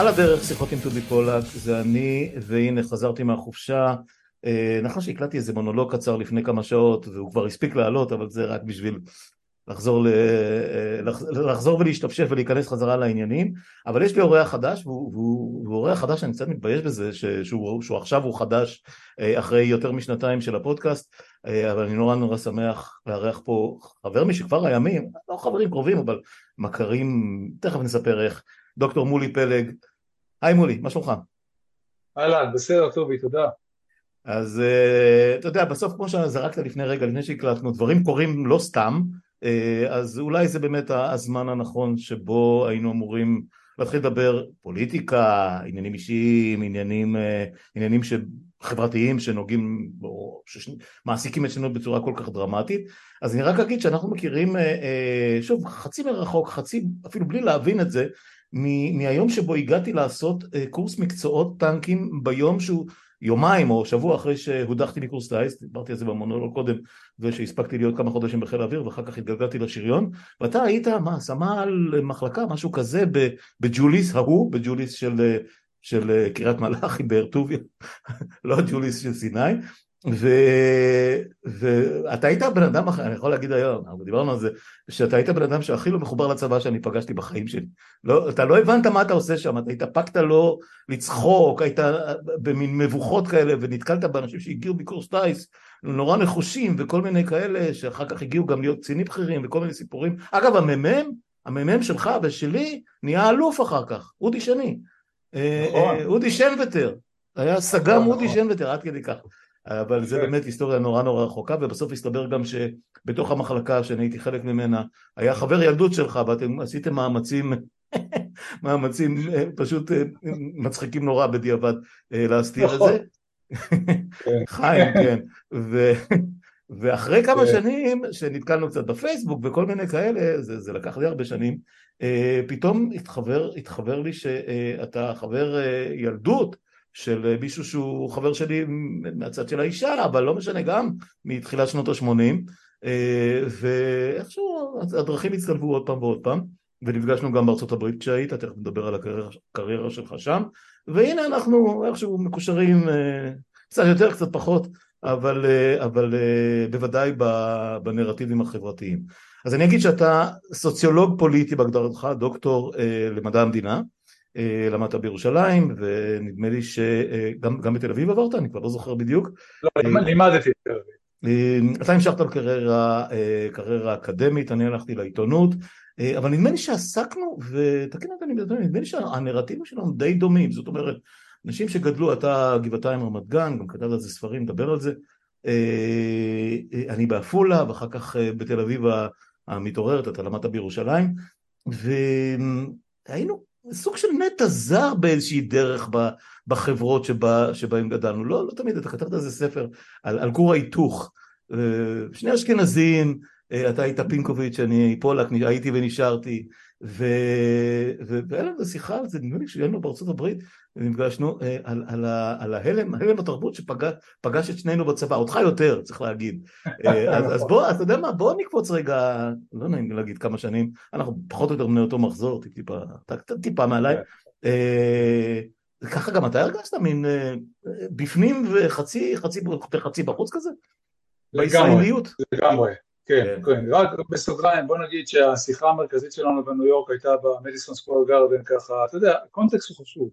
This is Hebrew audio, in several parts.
על הדרך שיחות עם טובי פולק, זה אני, והנה חזרתי מהחופשה. אה, נכון שהקלטתי איזה מונולוג קצר לפני כמה שעות, והוא כבר הספיק לעלות, אבל זה רק בשביל לחזור, ל... אה, לחזור ולהשתפשף ולהיכנס חזרה לעניינים. אבל יש לי אורח חדש, והוא, והוא, אורח חדש, אני קצת מתבייש בזה. שהוא, שהוא עכשיו הוא חדש אה, אחרי יותר משנתיים של הפודקאסט, אבל אני נורא נורא שמח לארח פה חבר משכבר הימים, לא חברים קרובים, אבל מכרים, תכף נספר איך. דוקטור מולי פלג. היי מולי, מה שלומך? אהלן, בסדר, טובי, תודה. אז uh, אתה יודע, בסוף כמו שזרקת לפני רגע, לפני שהקלטנו, דברים קורים לא סתם, uh, אז אולי זה באמת הזמן הנכון שבו היינו אמורים להתחיל לדבר פוליטיקה, עניינים אישיים, עניינים, uh, עניינים ש... חברתיים שנוגעים או שמעסיקים אצלנו בצורה כל כך דרמטית אז אני רק אגיד שאנחנו מכירים שוב חצי מרחוק חצי אפילו בלי להבין את זה מהיום שבו הגעתי לעשות אה, קורס מקצועות טנקים ביום שהוא יומיים או שבוע אחרי שהודחתי מקורס טייס, דיברתי על זה במונולוג קודם ושהספקתי להיות כמה חודשים בחיל האוויר ואחר כך התגלגלתי לשריון ואתה היית מה סמל מחלקה משהו כזה בג'וליס ההוא בג'וליס של, של קריית מלאכי באר טוביה לא הג'וליס של סיני. ואתה היית הבן אדם, אני יכול להגיד היום, אנחנו דיברנו על זה, שאתה היית בן אדם שהכי לא מחובר לצבא שאני פגשתי בחיים שלי. לא, אתה לא הבנת מה אתה עושה שם, אתה התאפקת לא לצחוק, היית במין מבוכות כאלה ונתקלת באנשים שהגיעו מקורס טיס, נורא נחושים וכל מיני כאלה, שאחר כך הגיעו גם להיות קצינים בכירים וכל מיני סיפורים. אגב, הממ"מ, הממ"מ שלך ושלי נהיה אלוף אחר כך, אודי שני. אה, נכון. אה, אודי שנבטר, היה סג"ם נכון, אודי נכון. שנבטר, עד כדי כך. אבל זה באמת היסטוריה נורא נורא רחוקה ובסוף הסתבר גם שבתוך המחלקה שאני הייתי חלק ממנה היה חבר ילדות שלך ואתם עשיתם מאמצים מאמצים אה, פשוט אה, מצחיקים נורא בדיעבד אה, להסתיר את זה כן. חיים כן ו... ואחרי כמה כן. שנים שנתקלנו קצת בפייסבוק וכל מיני כאלה זה, זה לקח לי הרבה שנים פתאום התחבר, התחבר לי שאתה חבר ילדות של אה, מישהו שהוא חבר שלי מהצד של האישה, אבל לא משנה גם מתחילת שנות ה-80 אה, ואיכשהו הדרכים הצטלבו עוד פעם ועוד פעם ונפגשנו גם בארצות הברית כשהיית, תכף נדבר על הקריירה שלך שם והנה אנחנו איכשהו מקושרים אה, קצת יותר קצת פחות אבל, אבל בוודאי בנרטיבים החברתיים. אז אני אגיד שאתה סוציולוג פוליטי בהגדרתך, דוקטור למדע המדינה למדת בירושלים, ונדמה לי שגם בתל אביב עברת, אני כבר לא זוכר בדיוק. לא, לימדתי בתל אביב. אה, אתה המשכת לקריירה אה, קריירה אקדמית, אני הלכתי לעיתונות, אבל נדמה לי שעסקנו, ותקן אותי, נדמה לי שהנרטיבים שלנו די דומים, זאת אומרת, אנשים שגדלו, אתה גבעתיים רמת גן, גם כתב על זה ספרים, דבר על זה, אני בעפולה, ואחר כך בתל אביב המתעוררת, אתה למדת בירושלים, והיינו סוג של נטע זר באיזושהי דרך בחברות שבה, שבהם גדלנו. לא, לא תמיד, אתה כתבת איזה ספר על, על כור ההיתוך. אה, שני אשכנזים, אה, אתה היית פינקוביץ', אני פולק, הייתי ונשארתי, והיה לנו שיחה על זה, נדמה לי כשהיינו בארצות הברית, ונפגשנו אה, על, על, על ההלם, ההלם בתרבות שפגש את שנינו בצבא, אותך יותר, צריך להגיד. אז, אז בוא, אתה יודע מה, בוא נקפוץ רגע, לא נעים להגיד כמה שנים, אנחנו פחות או יותר בני אותו מחזור, טיפה, טיפה מעליי. ככה גם אתה הרגשת, מין בפנים וחצי, חצי, חצי בחוץ כזה? בישראליות. לגמרי. כן, כן, רק בסוגריים בוא נגיד שהשיחה המרכזית שלנו בניו יורק הייתה במדיסון סקוואר גרדן ככה, אתה יודע, הקונטקסט הוא חשוב.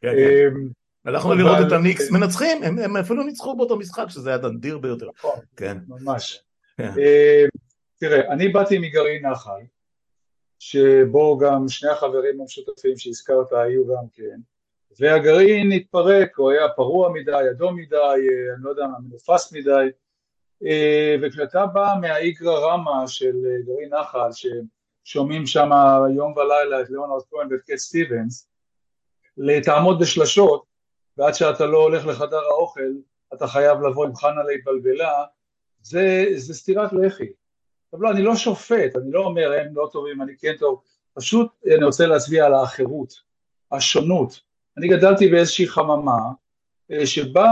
כן, כן. אמ, הלכנו לראות את הניקס מנצחים, הם אפילו ניצחו באותו משחק שזה היה נדיר ביותר. נכון, כן. ממש. כן. אמ, תראה, אני באתי מגרעין נחל, שבו גם שני החברים המשותפים שהזכרת היו גם כן, והגרעין התפרק, הוא היה פרוע מדי, אדום מדי, אני לא יודע מה, מנופס מדי, אה, וכשאתה בא מהאיגרא רמא של אה, גרעין נחל, ששומעים שם יום ולילה את ליאונרד כהן ואת קט סטיבנס, לתעמוד בשלשות, ועד שאתה לא הולך לחדר האוכל, אתה חייב לבוא עם חנה להתבלבלה, זה, זה סטירת לחי. עכשיו לא, אני לא שופט, אני לא אומר הם לא טובים, אני כן טוב, פשוט אני רוצה להצביע על האחרות, השונות. אני גדלתי באיזושהי חממה אה, שבה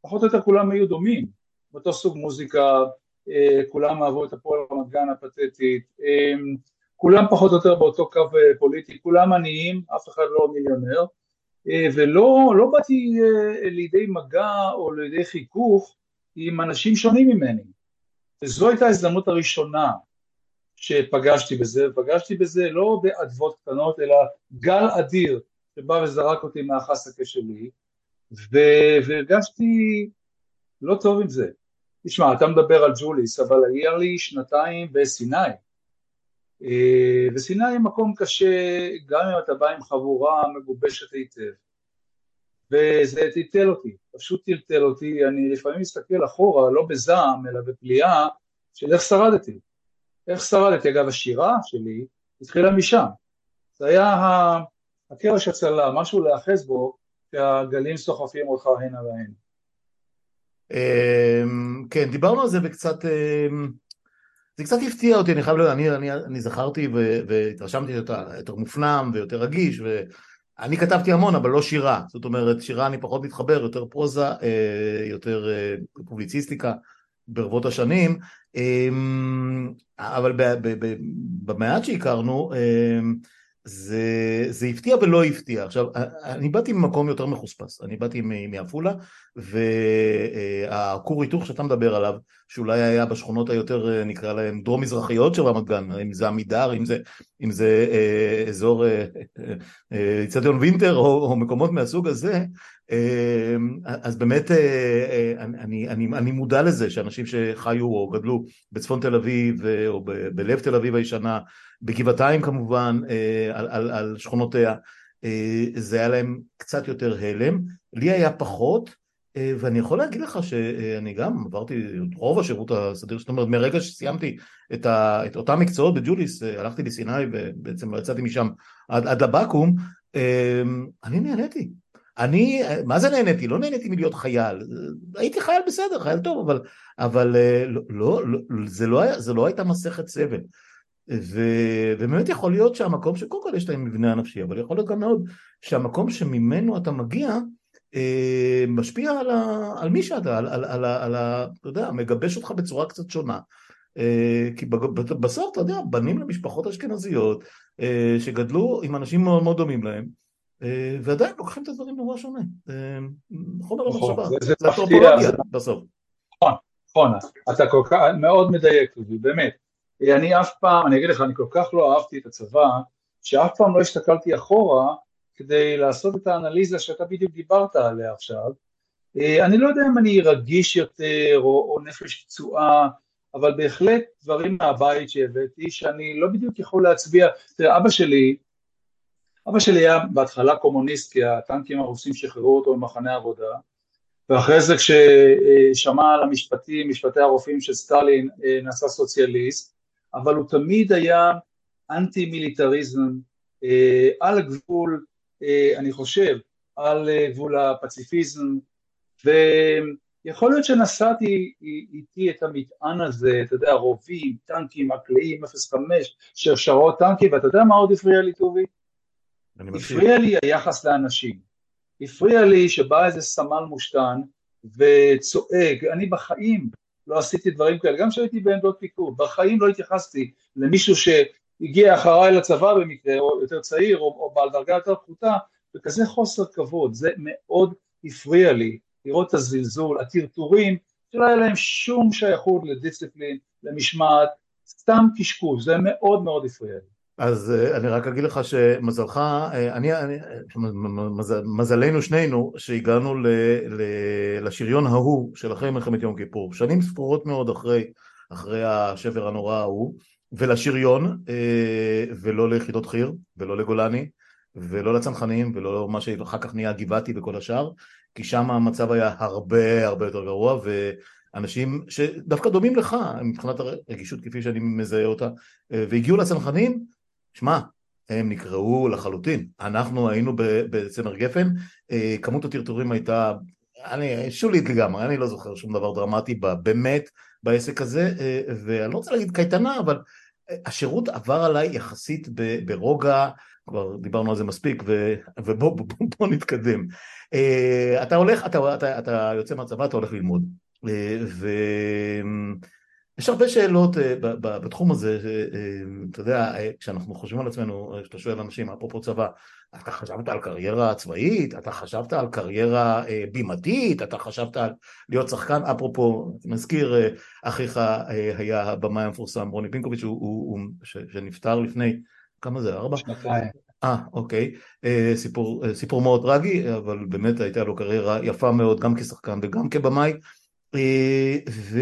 פחות או יותר כולם היו דומים. באותו סוג מוזיקה, אה, כולם אהבו את הפועל רמת גן הפתטית, אה, כולם פחות או יותר באותו קו אה, פוליטי, כולם עניים, אף אחד לא מיליונר, ולא לא באתי לידי מגע או לידי חיכוך עם אנשים שונים ממני. וזו הייתה ההזדמנות הראשונה שפגשתי בזה, פגשתי בזה לא באדוות קטנות, אלא גל אדיר שבא וזרק אותי מהחסקה שלי, והרגשתי לא טוב עם זה. תשמע, אתה מדבר על ג'וליס, אבל היה לי שנתיים בסיני, אה, וסיני היא מקום קשה גם אם אתה בא עם חבורה מגובשת היטב, וזה טלטל אותי, פשוט טלטל אותי, אני לפעמים מסתכל אחורה, לא בזעם, אלא בפליאה, של איך שרדתי. איך שרדתי? אגב, השירה שלי התחילה משם. זה היה הקרש הצלה, משהו להאחז בו, שהגלים סוחפים אותך הנה והנה. אמ, כן, דיברנו על זה וקצת, אמ, זה קצת הפתיע אותי, אני חייב לומר, אני, אני, אני זכרתי והתרשמתי יותר, יותר מופנם ויותר רגיש, ואני כתבתי המון, אבל לא שירה, זאת אומרת, שירה אני פחות מתחבר, יותר פרוזה, אה, יותר אה, פובליציסטיקה ברבות השנים, אמ, אבל במעט שהכרנו, זה, זה הפתיע ולא הפתיע. עכשיו, אני באתי ממקום יותר מחוספס, אני באתי מעפולה, והכור היתוך שאתה מדבר עליו, שאולי היה בשכונות היותר, נקרא להם, דרום-מזרחיות של רמת גן, אם זה עמידר, אם זה, אם זה אה, אזור איצטדיון אה, וינטר או, או מקומות מהסוג הזה, אה, אז באמת אה, אני, אני, אני מודע לזה שאנשים שחיו או גדלו בצפון תל אביב או ב, בלב תל אביב הישנה, בגבעתיים כמובן, אה, על, על, על שכונותיה, אה, זה היה להם קצת יותר הלם, לי היה פחות, אה, ואני יכול להגיד לך שאני גם עברתי את רוב השירות הסדיר, זאת אומרת מרגע שסיימתי את, ה, את אותם מקצועות בג'וליס, הלכתי לסיני ובעצם לא יצאתי משם עד, עד לבקו"ם, אני נהניתי. אני, מה זה נהניתי? לא נהניתי מלהיות חייל, הייתי חייל בסדר, חייל טוב, אבל, אבל לא, לא, לא, זה, לא היה, זה לא הייתה מסכת סבל. ו... ובאמת יכול להיות שהמקום שקודם כל יש להם מבנה הנפשי, אבל יכול להיות גם מאוד שהמקום שממנו אתה מגיע אה, משפיע על, ה... על מי שאתה, על, על, על, על ה... אתה יודע, מגבש אותך בצורה קצת שונה. אה, כי בסוף, אתה יודע, בנים למשפחות אשכנזיות אה, שגדלו עם אנשים מאוד מאוד דומים להם, אה, ועדיין לוקחים את הדברים נורא שונה. אה, חומר נכון, למחשבה, זה אנתרופולוגיה בסוף. נכון, נכון, אתה כל כך מאוד מדייק, באמת. אני אף פעם, אני אגיד לך, אני כל כך לא אהבתי את הצבא, שאף פעם לא הסתכלתי אחורה כדי לעשות את האנליזה שאתה בדיוק דיברת עליה עכשיו. אה, אני לא יודע אם אני רגיש יותר או, או נפש פצועה, אבל בהחלט דברים מהבית שהבאתי, שאני לא בדיוק יכול להצביע, תראה, אבא שלי, אבא שלי היה בהתחלה קומוניסט, כי הטנקים הרוסים שחררו אותו ממחנה עבודה, ואחרי זה כששמע על המשפטים, משפטי הרופאים של סטלין, אה, נעשה סוציאליסט, אבל הוא תמיד היה אנטי מיליטריזם אה, על הגבול, אני חושב, על אה, גבול הפציפיזם, ויכול להיות שנסעתי איתי את המטען הזה, אתה יודע, רובים, טנקים, מקלעים, 05, שרשרות טנקים, ואתה יודע מה עוד הפריע לי, טובי? הפריע לי היחס לאנשים. הפריע לי שבא איזה סמל מושתן וצועק, אני בחיים לא עשיתי דברים כאלה, גם כשהייתי בעמדות פיקוד, בחיים לא התייחסתי למישהו שהגיע אחריי לצבא במקרה, או יותר צעיר, או, או בעל דרגה יותר פחותה, וכזה חוסר כבוד, זה מאוד הפריע לי, לראות את הזלזול, הטרטורים, שלא היה להם שום שייכות לדיסציפלין, למשמעת, סתם קשקוש, זה מאוד מאוד הפריע לי. אז אה, אני רק אגיד לך שמזלך, אה, אני, אני מזל, מזלנו שנינו שהגענו ל, ל, לשריון ההוא של אחרי מלחמת יום כיפור, שנים ספורות מאוד אחרי, אחרי השבר הנורא ההוא, ולשריון, אה, ולא ליחידות חי"ר, ולא לגולני, ולא לצנחנים, ולא מה שאחר כך נהיה גבעתי וכל השאר, כי שם המצב היה הרבה הרבה יותר גרוע, ואנשים שדווקא דומים לך מבחינת הרגישות כפי שאני מזהה אותה, והגיעו לצנחנים, שמע, הם נקראו לחלוטין. אנחנו היינו בצמר גפן, אה, כמות הטרטורים הייתה אני, שולית לגמרי, אני לא זוכר שום דבר דרמטי באמת בעסק הזה, אה, ואני לא רוצה להגיד קייטנה, אבל אה, השירות עבר עליי יחסית ברוגע, כבר דיברנו על זה מספיק, ובוא בוא, בוא, בוא נתקדם. אתה הולך, אתה, אתה, אתה יוצא מהצבא, אתה הולך ללמוד. ו... יש הרבה שאלות בתחום הזה, אתה יודע, כשאנחנו חושבים על עצמנו, כשאתה שואל אנשים, אפרופו צבא, אתה חשבת על קריירה צבאית? אתה חשבת על קריירה בימתית? אתה חשבת על להיות שחקן? אפרופו, מזכיר, אחיך היה הבמאי המפורסם רוני פינקוביץ', שנפטר לפני, כמה זה, ארבע? שנתיים. אה, אוקיי. סיפור, סיפור מאוד טרגי, אבל באמת הייתה לו קריירה יפה מאוד, גם כשחקן וגם כבמאי. ו...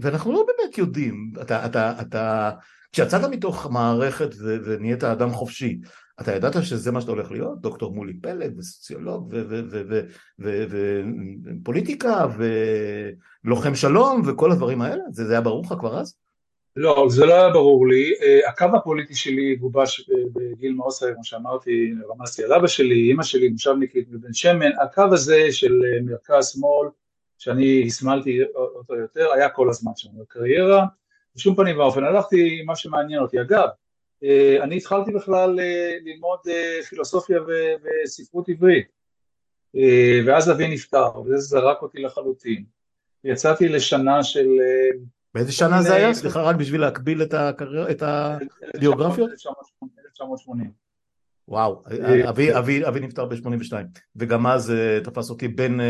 ואנחנו לא באמת יודעים, אתה, אתה, אתה, כשיצאת מתוך מערכת ו... ונהיית אדם חופשי, אתה ידעת שזה מה שאתה הולך להיות? דוקטור מולי פלג וסוציולוג ופוליטיקה ולוחם שלום וכל הדברים האלה? זה, זה היה ברור לך כבר אז? לא, זה לא היה ברור לי. הקו הפוליטי שלי גובש בגיל צעיר, כמו שאמרתי, רמזתי על אבא שלי, אמא שלי, מושבניקית מבן שמן, הקו הזה של מרכז-שמאל שאני הסמלתי אותו יותר, היה כל הזמן שם בקריירה, בשום פנים ואופן, הלכתי עם מה שמעניין אותי. אגב, אה, אני התחלתי בכלל אה, ללמוד אה, פילוסופיה וספרות עברית, ואז אבי נפטר, וזה זרק אותי לחלוטין. יצאתי לשנה של... באיזה שנה זה היה? סליחה, רק בשביל להקביל את הביוגרפיות? 1980. וואו, אבי, אבי, אבי נפטר ב-82, וגם אז תפס אותי בין,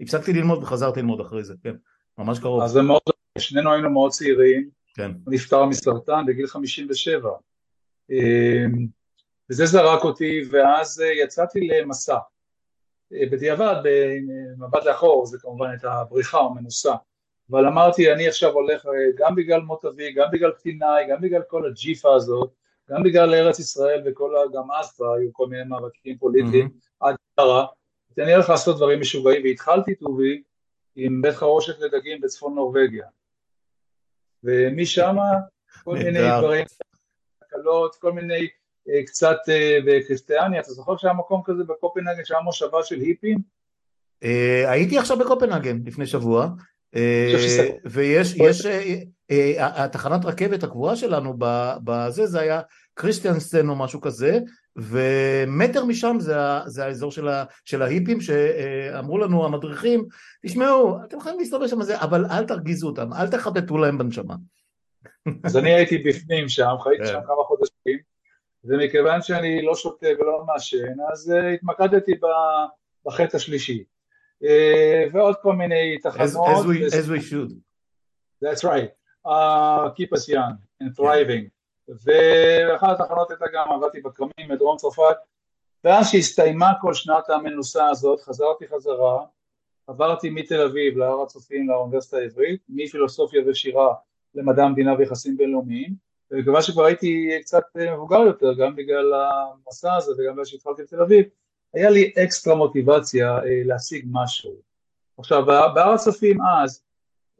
הפסקתי ללמוד וחזרתי ללמוד אחרי זה, כן, ממש קרוב. אז זה מאוד, שנינו היינו מאוד צעירים, כן. הוא נפטר מסרטן בגיל 57, וזה זרק אותי, ואז יצאתי למסע. בדיעבד, במבט לאחור, זה כמובן הייתה בריחה או מנוסה, אבל אמרתי, אני עכשיו הולך גם בגלל מות אבי, גם בגלל קטיניי, גם בגלל כל הג'יפה הזאת, גם בגלל ארץ ישראל וכל, גם אז כבר היו כל מיני מאבקים פוליטיים, mm-hmm. עד קרה, אני הולך לעשות דברים משוגעים, והתחלתי טובי עם בית חרושת לדגים בצפון נורבגיה. ומשם כל מיני דברים, הקלות, כל מיני אה, קצת אה, בקריסטיאניה, אתה זוכר שהיה מקום כזה בקופנהגן שהיה מושבה של היפים? אה, הייתי עכשיו בקופנהגן לפני שבוע, ויש, יש, התחנת רכבת הקבועה שלנו בזה, זה היה קריסטיאנסטן או משהו כזה, ומטר משם זה, זה האזור של, ה, של ההיפים שאמרו לנו המדריכים, תשמעו, אתם יכולים להסתובב שם, זה, אבל אל תרגיזו אותם, אל תחבטו להם בנשמה. אז אני הייתי בפנים שם, חייתי שם כמה חודשים, ומכיוון שאני לא שותה ולא מעשן, אז uh, התמקדתי בחטא השלישי. Uh, ועוד כל מיני תחנות. As, as, we, as we should. That's right. Uh, keep us young and thriving. ואחת התחנות הייתה גם עבדתי בכרמים בדרום צרפת ואז שהסתיימה כל שנת המנוסה הזאת חזרתי חזרה עברתי מתל אביב להר הצופים לאוניברסיטה העברית מפילוסופיה ושירה למדע המדינה ויחסים בינלאומיים וכיוון שכבר הייתי קצת מבוגר יותר גם בגלל המסע הזה וגם בגלל שהתחלתי בתל אביב היה לי אקסטרה מוטיבציה אה, להשיג משהו עכשיו בהר הצופים אז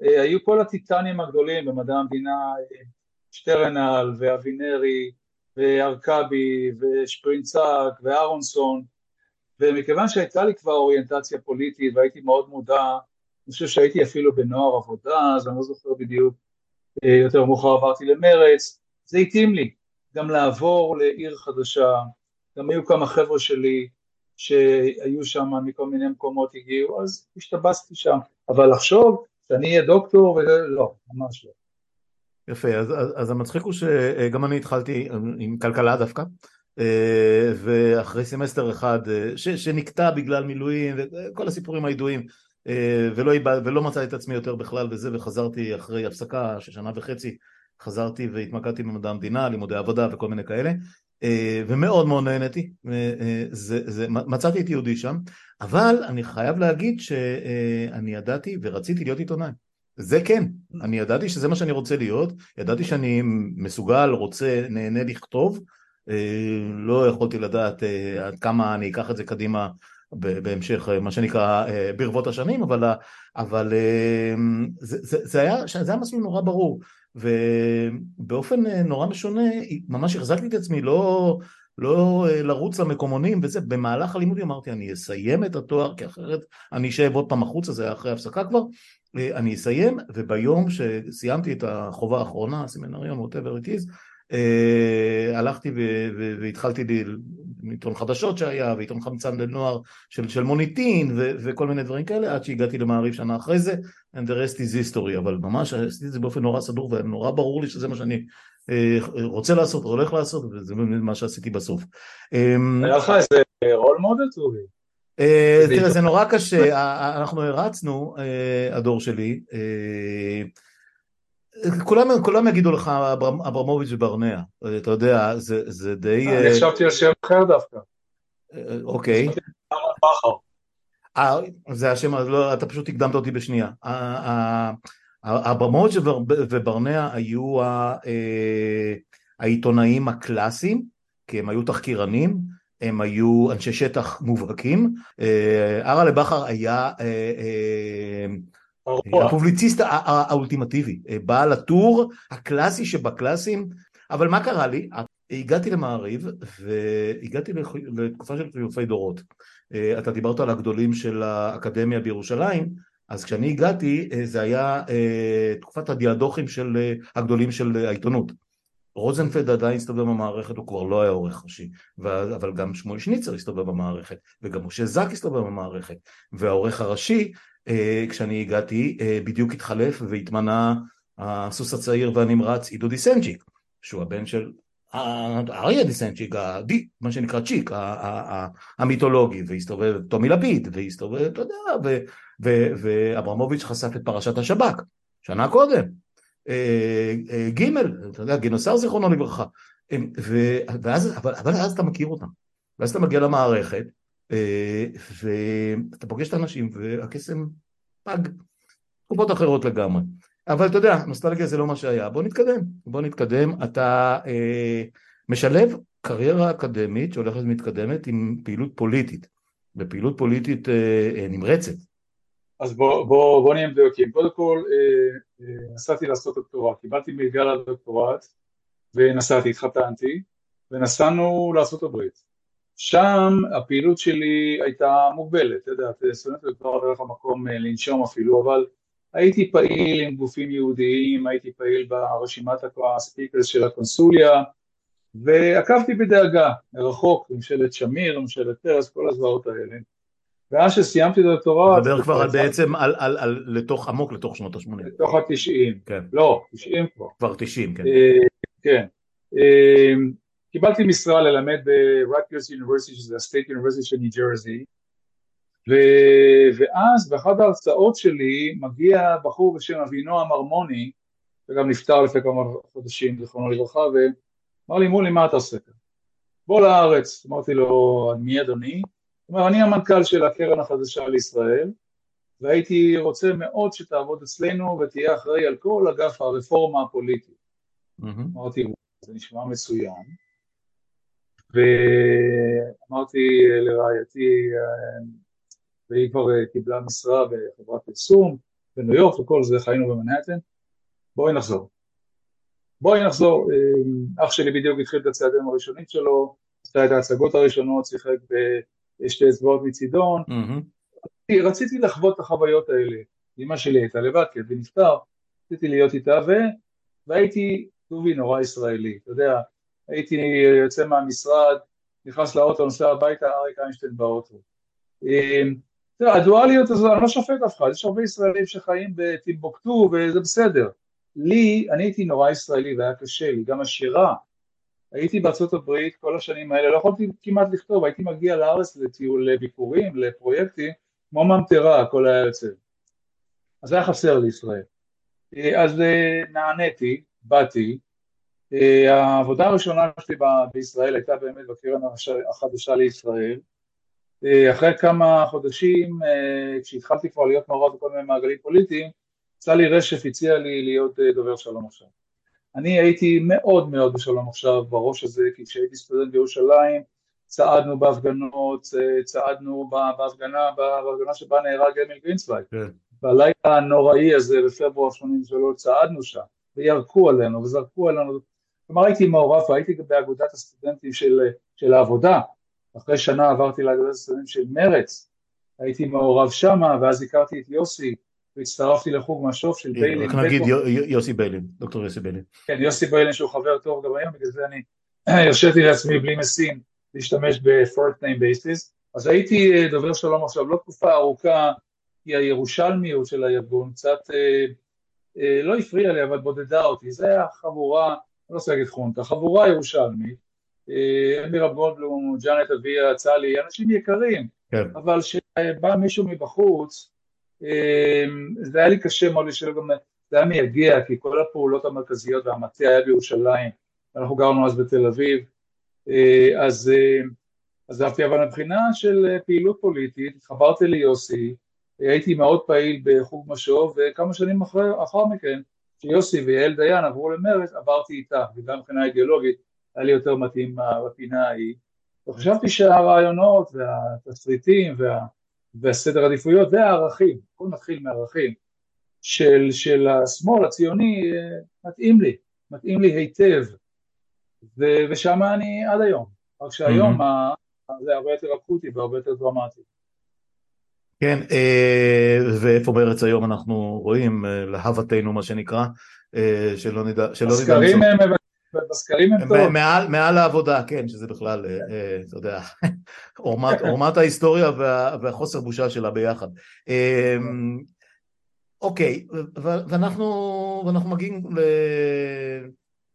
היו כל הטיטנים הגדולים במדע המדינה אה, שטרנל ואבינרי וארכבי ושפרינצק ואהרונסון ומכיוון שהייתה לי כבר אוריינטציה פוליטית והייתי מאוד מודע, אני חושב שהייתי אפילו בנוער עבודה, אז אני לא זוכר בדיוק, אה, יותר מאוחר עברתי למרץ, זה התאים לי גם לעבור לעיר חדשה, גם היו כמה חבר'ה שלי שהיו שם מכל מיני מקומות הגיעו, אז השתבצתי שם, אבל לחשוב שאני אהיה דוקטור, ולא, ממש לא. יפה, אז, אז, אז המצחיק הוא שגם אני התחלתי עם כלכלה דווקא, אה, ואחרי סמסטר אחד אה, ש, שנקטע בגלל מילואים וכל הסיפורים הידועים, אה, ולא, ולא מצאתי את עצמי יותר בכלל בזה, וחזרתי אחרי הפסקה של שנה וחצי, חזרתי והתמקדתי במדע המדינה, לימודי עבודה וכל מיני כאלה, ומאוד מאוד נהניתי, זה, זה, מצאתי את יהודי שם, אבל אני חייב להגיד שאני ידעתי ורציתי להיות עיתונאי. זה כן, אני ידעתי שזה מה שאני רוצה להיות, ידעתי שאני מסוגל, רוצה, נהנה לכתוב, אה, לא יכולתי לדעת אה, עד כמה אני אקח את זה קדימה בהמשך, אה, מה שנקרא, ברבות השנים, אבל, אבל זה, זה, זה, היה, זה היה מסלול נורא ברור, ובאופן נורא משונה, ממש החזקתי את עצמי, לא, לא לרוץ למקומונים וזה, במהלך הלימודים אמרתי אני אסיים את התואר כי אחרת אני אשב עוד פעם החוצה, זה היה אחרי הפסקה כבר, אני אסיים. וביום שסיימתי את החובה האחרונה, סמינריון, whatever it is, אה, הלכתי והתחלתי מעיתון חדשות שהיה, ועיתון חמצן לנוער של, של מוניטין ו, וכל מיני דברים כאלה, עד שהגעתי למעריב שנה אחרי זה, and the rest is history, אבל ממש עשיתי את זה באופן נורא סדור ונורא ברור לי שזה מה שאני אה, רוצה לעשות, הולך לעשות, וזה מה שעשיתי בסוף. אמ, היה לך איזה רול מודל טובי? אה, תראה, זה נורא קשה, אנחנו הרצנו, הדור שלי, כולם, כולם יגידו לך אברמוביץ' וברנע, אתה יודע, זה, זה די... אני חשבתי על שם אחר דווקא. אוקיי. זה השם, לא, אתה פשוט הקדמת אותי בשנייה. אברמוביץ' וברנע היו העיתונאים הקלאסיים, כי הם היו תחקירנים, הם היו אנשי שטח מובהקים. ארלה בכר היה הפובליציסט האולטימטיבי, בעל הטור הקלאסי שבקלאסים, אבל מה קרה לי? הגעתי למעריב והגעתי לתקופה של חילופי דורות. אתה דיברת על הגדולים של האקדמיה בירושלים, אז כשאני הגעתי זה היה תקופת הדיאדוכים של הגדולים של העיתונות. רוזנפלד עדיין הסתובב במערכת, הוא כבר לא היה עורך ראשי, אבל גם שמואל שניצר הסתובב במערכת, וגם משה זק הסתובב במערכת, והעורך הראשי אה, כשאני הגעתי אה, בדיוק התחלף והתמנה הסוס הצעיר והנמרץ עידו דיסנצ'יק שהוא הבן של אריה דיסנצ'יק, מה שנקרא צ'יק המיתולוגי והסתובב טומי לפיד והסתובב, אתה יודע, ואברמוביץ' חשף את פרשת השב"כ שנה קודם אה, ג', אתה יודע, גינוסר זיכרונו לברכה ואז, אבל, אבל אז אתה מכיר אותם ואז אתה מגיע למערכת אה, ואתה פוגש את האנשים והקסם פג, תקופות אחרות לגמרי. אבל אתה יודע, נוסטלגיה זה לא מה שהיה. בוא נתקדם, בוא נתקדם. אתה אה, משלב קריירה אקדמית שהולכת ומתקדמת עם פעילות פוליטית, ופעילות פוליטית אה, אה, נמרצת. אז בוא, בוא, בוא נהיה מדויקים. קודם כל, אה, אה, נסעתי לעשות דוקטורט, קיבלתי מלגה לדוקטורט ונסעתי, התחתנתי, ונסענו לארה"ב. שם הפעילות שלי הייתה מוגבלת, אתה יודע, סטודנט היה לך מקום אה, לנשום אפילו, אבל הייתי פעיל עם גופים יהודיים, הייתי פעיל ברשימת הספיקרס של הקונסוליה, ועקבתי בדאגה, מרחוק, ממשלת שמיר, ממשלת פרס, כל הזוועות האלה. ואז שסיימתי את הדוקטורט... מדבר כבר בעצם על, על, על, לתוך עמוק, לתוך שנות ה-80. לתוך ה-90. כן. לא, 90 כבר. כבר 90, כן. אה, כן. אה, קיבלתי משרה ללמד ב-Rutgers University, שזה ה-State University של ניו ג'רזי, ואז באחת ההרצאות שלי מגיע בחור בשם אבינועם הרמוני, שגם נפטר לפני כמה חודשים, זכרונו לברכה, ואמר לי, מולי, מה אתה עושה כאן? בוא לארץ. אמרתי לו, מי אדוני? הוא אומר, אני המנכ"ל של הקרן החדשה לישראל, והייתי רוצה מאוד שתעבוד אצלנו ותהיה אחראי על כל אגף הרפורמה הפוליטית. Mm-hmm. אמרתי, זה נשמע מצוין. ואמרתי לרעייתי, והיא כבר קיבלה משרה בחברת פרסום בניו יורק וכל זה, חיינו במנהטן, בואי נחזור. בואי נחזור, אח שלי בדיוק התחיל את הצעדים הראשונים שלו, עשתה את ההצגות הראשונות, שיחק בשתי אצבעות מצידון, mm-hmm. רציתי לחוות את החוויות האלה, אמא שלי הייתה לבד, כי אבי נפטר, רציתי להיות איתה, ו... והייתי טובי נורא ישראלי, אתה יודע, הייתי יוצא מהמשרד, נכנס לאוטו, נוסע הביתה, אריק איינשטיין באוטו. אמ, הדואליות הזו, אני לא שופט אף אחד, יש הרבה ישראלים שחיים בטימבוקטו וזה בסדר. לי, אני הייתי נורא ישראלי והיה קשה לי, גם השירה. הייתי בארצות הברית כל השנים האלה, לא יכולתי כמעט לכתוב, הייתי מגיע לארץ לטיול, לביקורים, לפרויקטים, כמו ממטרה, הכל היה יוצא. אז היה חסר לישראל. אז אה, נעניתי, באתי, העבודה הראשונה שלי בישראל הייתה באמת בקרן החדשה לישראל. אה, אחרי כמה חודשים, אה, כשהתחלתי כבר להיות מעורב בכל מיני מעגלים פוליטיים, סלי רשף הציע לי להיות דובר שלום עכשיו. אני הייתי מאוד מאוד בשלום עכשיו בראש הזה, כי כשהייתי סטודנט בירושלים, צעדנו בהפגנות, צעדנו בהפגנה, בהפגנה שבה נהרג אמיל גרינצווייג. כן. בלילה הנוראי הזה בפברואר 83 צעדנו שם, וירקו עלינו וזרקו עלינו כלומר הייתי מעורב והייתי גם באגודת הסטודנטים של, של העבודה, אחרי שנה עברתי לאגודת הסטודנטים של מרץ, הייתי מעורב שמה ואז הכרתי את יוסי והצטרפתי לחוג משוב של ביילין. רק נגיד יוסי ביילין, דוקטור יוסי ביילין. כן, יוסי ביילין שהוא חבר טוב גם היום, בגלל זה אני הרשיתי לעצמי בלי משים להשתמש ב-fourth name basis. אז הייתי דובר שלום עכשיו לא תקופה ארוכה, כי הירושלמיות של הארגון קצת אה, אה, לא הפריעה לי, אבל בודדה אותי. זה היה חבורה, אני לא רוצה להגיד חונטה, חבורה ירושלמית. אה, אמירה גולדלום, ג'אנט אביה, צלי, אנשים יקרים, כן. אבל כשבא מישהו מבחוץ, אה, זה היה לי קשה מאוד לשאול גם, זה היה מייגע, כי כל הפעולות המרכזיות והמטה היה בירושלים, אנחנו גרנו אז בתל אביב, אה, אז עזבתי, אבל מבחינה של פעילות פוליטית, התחברתי ליוסי, הייתי מאוד פעיל בחוג משוב, וכמה שנים אחר, אחר מכן, כשיוסי ויעל דיין עברו למרץ, עברתי איתה, וגם מבחינה אידיאולוגית היה לי יותר מתאים בפינה ההיא, וחשבתי שהרעיונות והתסריטים וה, והסדר עדיפויות והערכים, הכל מתחיל מערכים של, של השמאל הציוני, מתאים לי, מתאים לי היטב, ו, ושם אני עד היום, רק שהיום mm-hmm. זה הרבה יותר אקוטי והרבה יותר דרמטי. כן, אה, ואיפה בארץ היום אנחנו רואים, אה, להוותנו מה שנקרא, אה, שלא נדע... הסקרים הם בסקרים הם טוב. מעל, מעל העבודה, כן, שזה בכלל, אתה יודע, עורמת ההיסטוריה והחוסר בושה שלה ביחד. אוקיי, ואנחנו, ואנחנו מגיעים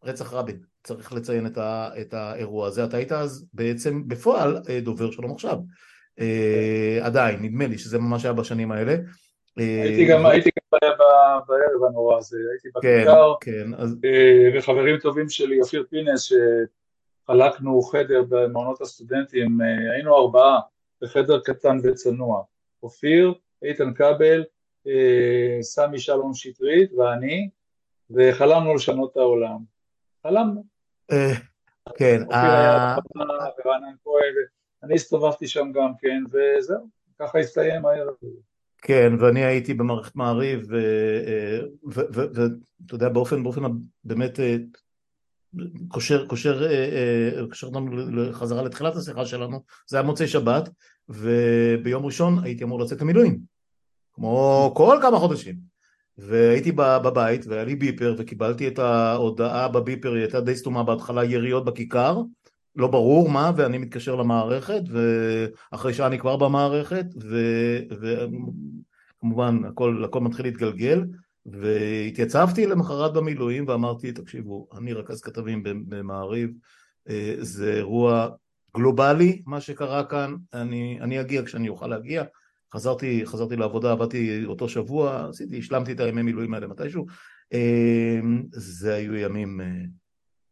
לרצח רבין, צריך לציין את האירוע הזה. אתה היית אז בעצם בפועל דובר שלום עכשיו. אה, עדיין, נדמה לי שזה ממש היה בשנים האלה. הייתי גם, הייתי גם בערב הנורא הזה, הייתי כן, בכיכר, כן. אה, וחברים טובים שלי, אופיר פינס, שחלקנו חדר במעונות הסטודנטים, אה, היינו ארבעה בחדר קטן וצנוע, אופיר, איתן כבל, סמי שלום שטרית ואני, וחלמנו לשנות את העולם. חלמנו. כן. אופיר היה ורענן כהן, אני הסתובבתי שם גם כן, וזהו, ככה הסתיים הערב הזה. כן, ואני הייתי במערכת מעריב, ואתה יודע, באופן, באופן באמת אה, קושר, קושר, אה, אה, קושר אותנו חזרה לתחילת השיחה שלנו, זה היה מוצאי שבת, וביום ראשון הייתי אמור לצאת למילואים, כמו כל כמה חודשים. והייתי בבית והיה לי ביפר וקיבלתי את ההודעה בביפר, היא הייתה די סתומה בהתחלה, יריות בכיכר, לא ברור מה, ואני מתקשר למערכת, ואחרי שעה אני כבר במערכת, וכמובן הכל, הכל מתחיל להתגלגל, והתייצבתי למחרת במילואים ואמרתי, תקשיבו, אני רכז כתבים במעריב, אה, זה אירוע גלובלי מה שקרה כאן, אני, אני אגיע כשאני אוכל להגיע, חזרתי, חזרתי לעבודה, עבדתי אותו שבוע, עשיתי, השלמתי את הימי מילואים האלה מתישהו, אה, זה היו ימים אה,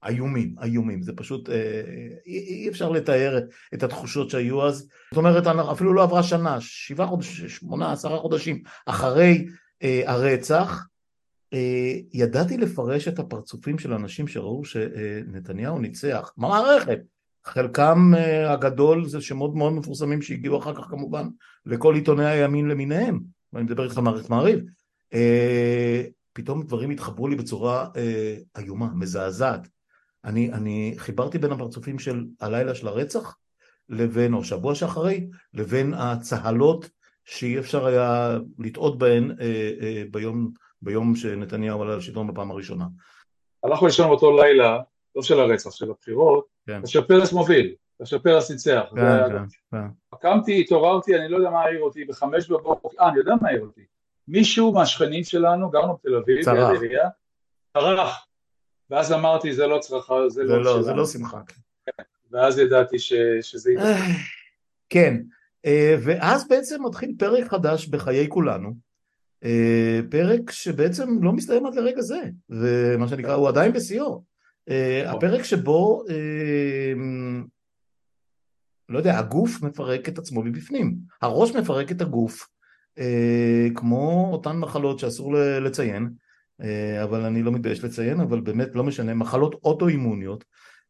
איומים, איומים, זה פשוט, אה, אי, אי אפשר לתאר את התחושות שהיו אז, זאת אומרת אפילו לא עברה שנה, שבעה חודשים, שמונה, עשרה חודשים אחרי אה, הרצח, אה, ידעתי לפרש את הפרצופים של אנשים שראו שנתניהו ניצח, במערכת, חלקם אה, הגדול זה שמות מאוד מפורסמים שהגיעו אחר כך כמובן לכל עיתוני הימין למיניהם, ואני מדבר איתך מערכת מעריב, אה, פתאום דברים התחברו לי בצורה אה, איומה, מזעזעת. אני, אני חיברתי בין הפרצופים של הלילה של הרצח לבין, או שבוע שאחרי, לבין הצהלות שאי אפשר היה לטעות בהן אה, אה, ביום, ביום שנתניהו עלה לשלטון בפעם הראשונה. הלכנו לישון באותו לילה, לא של הרצח, של הבחירות, כן. אשר פרס מוביל, אשר פרס ניצח. כן, כן, כן. קמתי, התעוררתי, אני לא יודע מה העיר אותי, בחמש בבוקר, אה, אני יודע מה העיר אותי. מישהו מהשכנים שלנו, גרנו בתל אביב, צרח, צרח, ואז אמרתי, זה לא צרחה, זה, זה לא, לא זה לא שמחה. כן. ואז ידעתי ש, שזה יהיה. כן, אה, ואז בעצם מתחיל פרק חדש בחיי כולנו, אה, פרק שבעצם לא מסתיים עד לרגע זה, ומה שנקרא, הוא עדיין בשיאו. אה, נכון. הפרק שבו, לא יודע, הגוף מפרק את עצמו מבפנים, הראש מפרק את הגוף, כמו אותן מחלות שאסור לציין, אה, אבל אני לא מתבייש לציין, אבל באמת לא משנה, מחלות אוטואימוניות,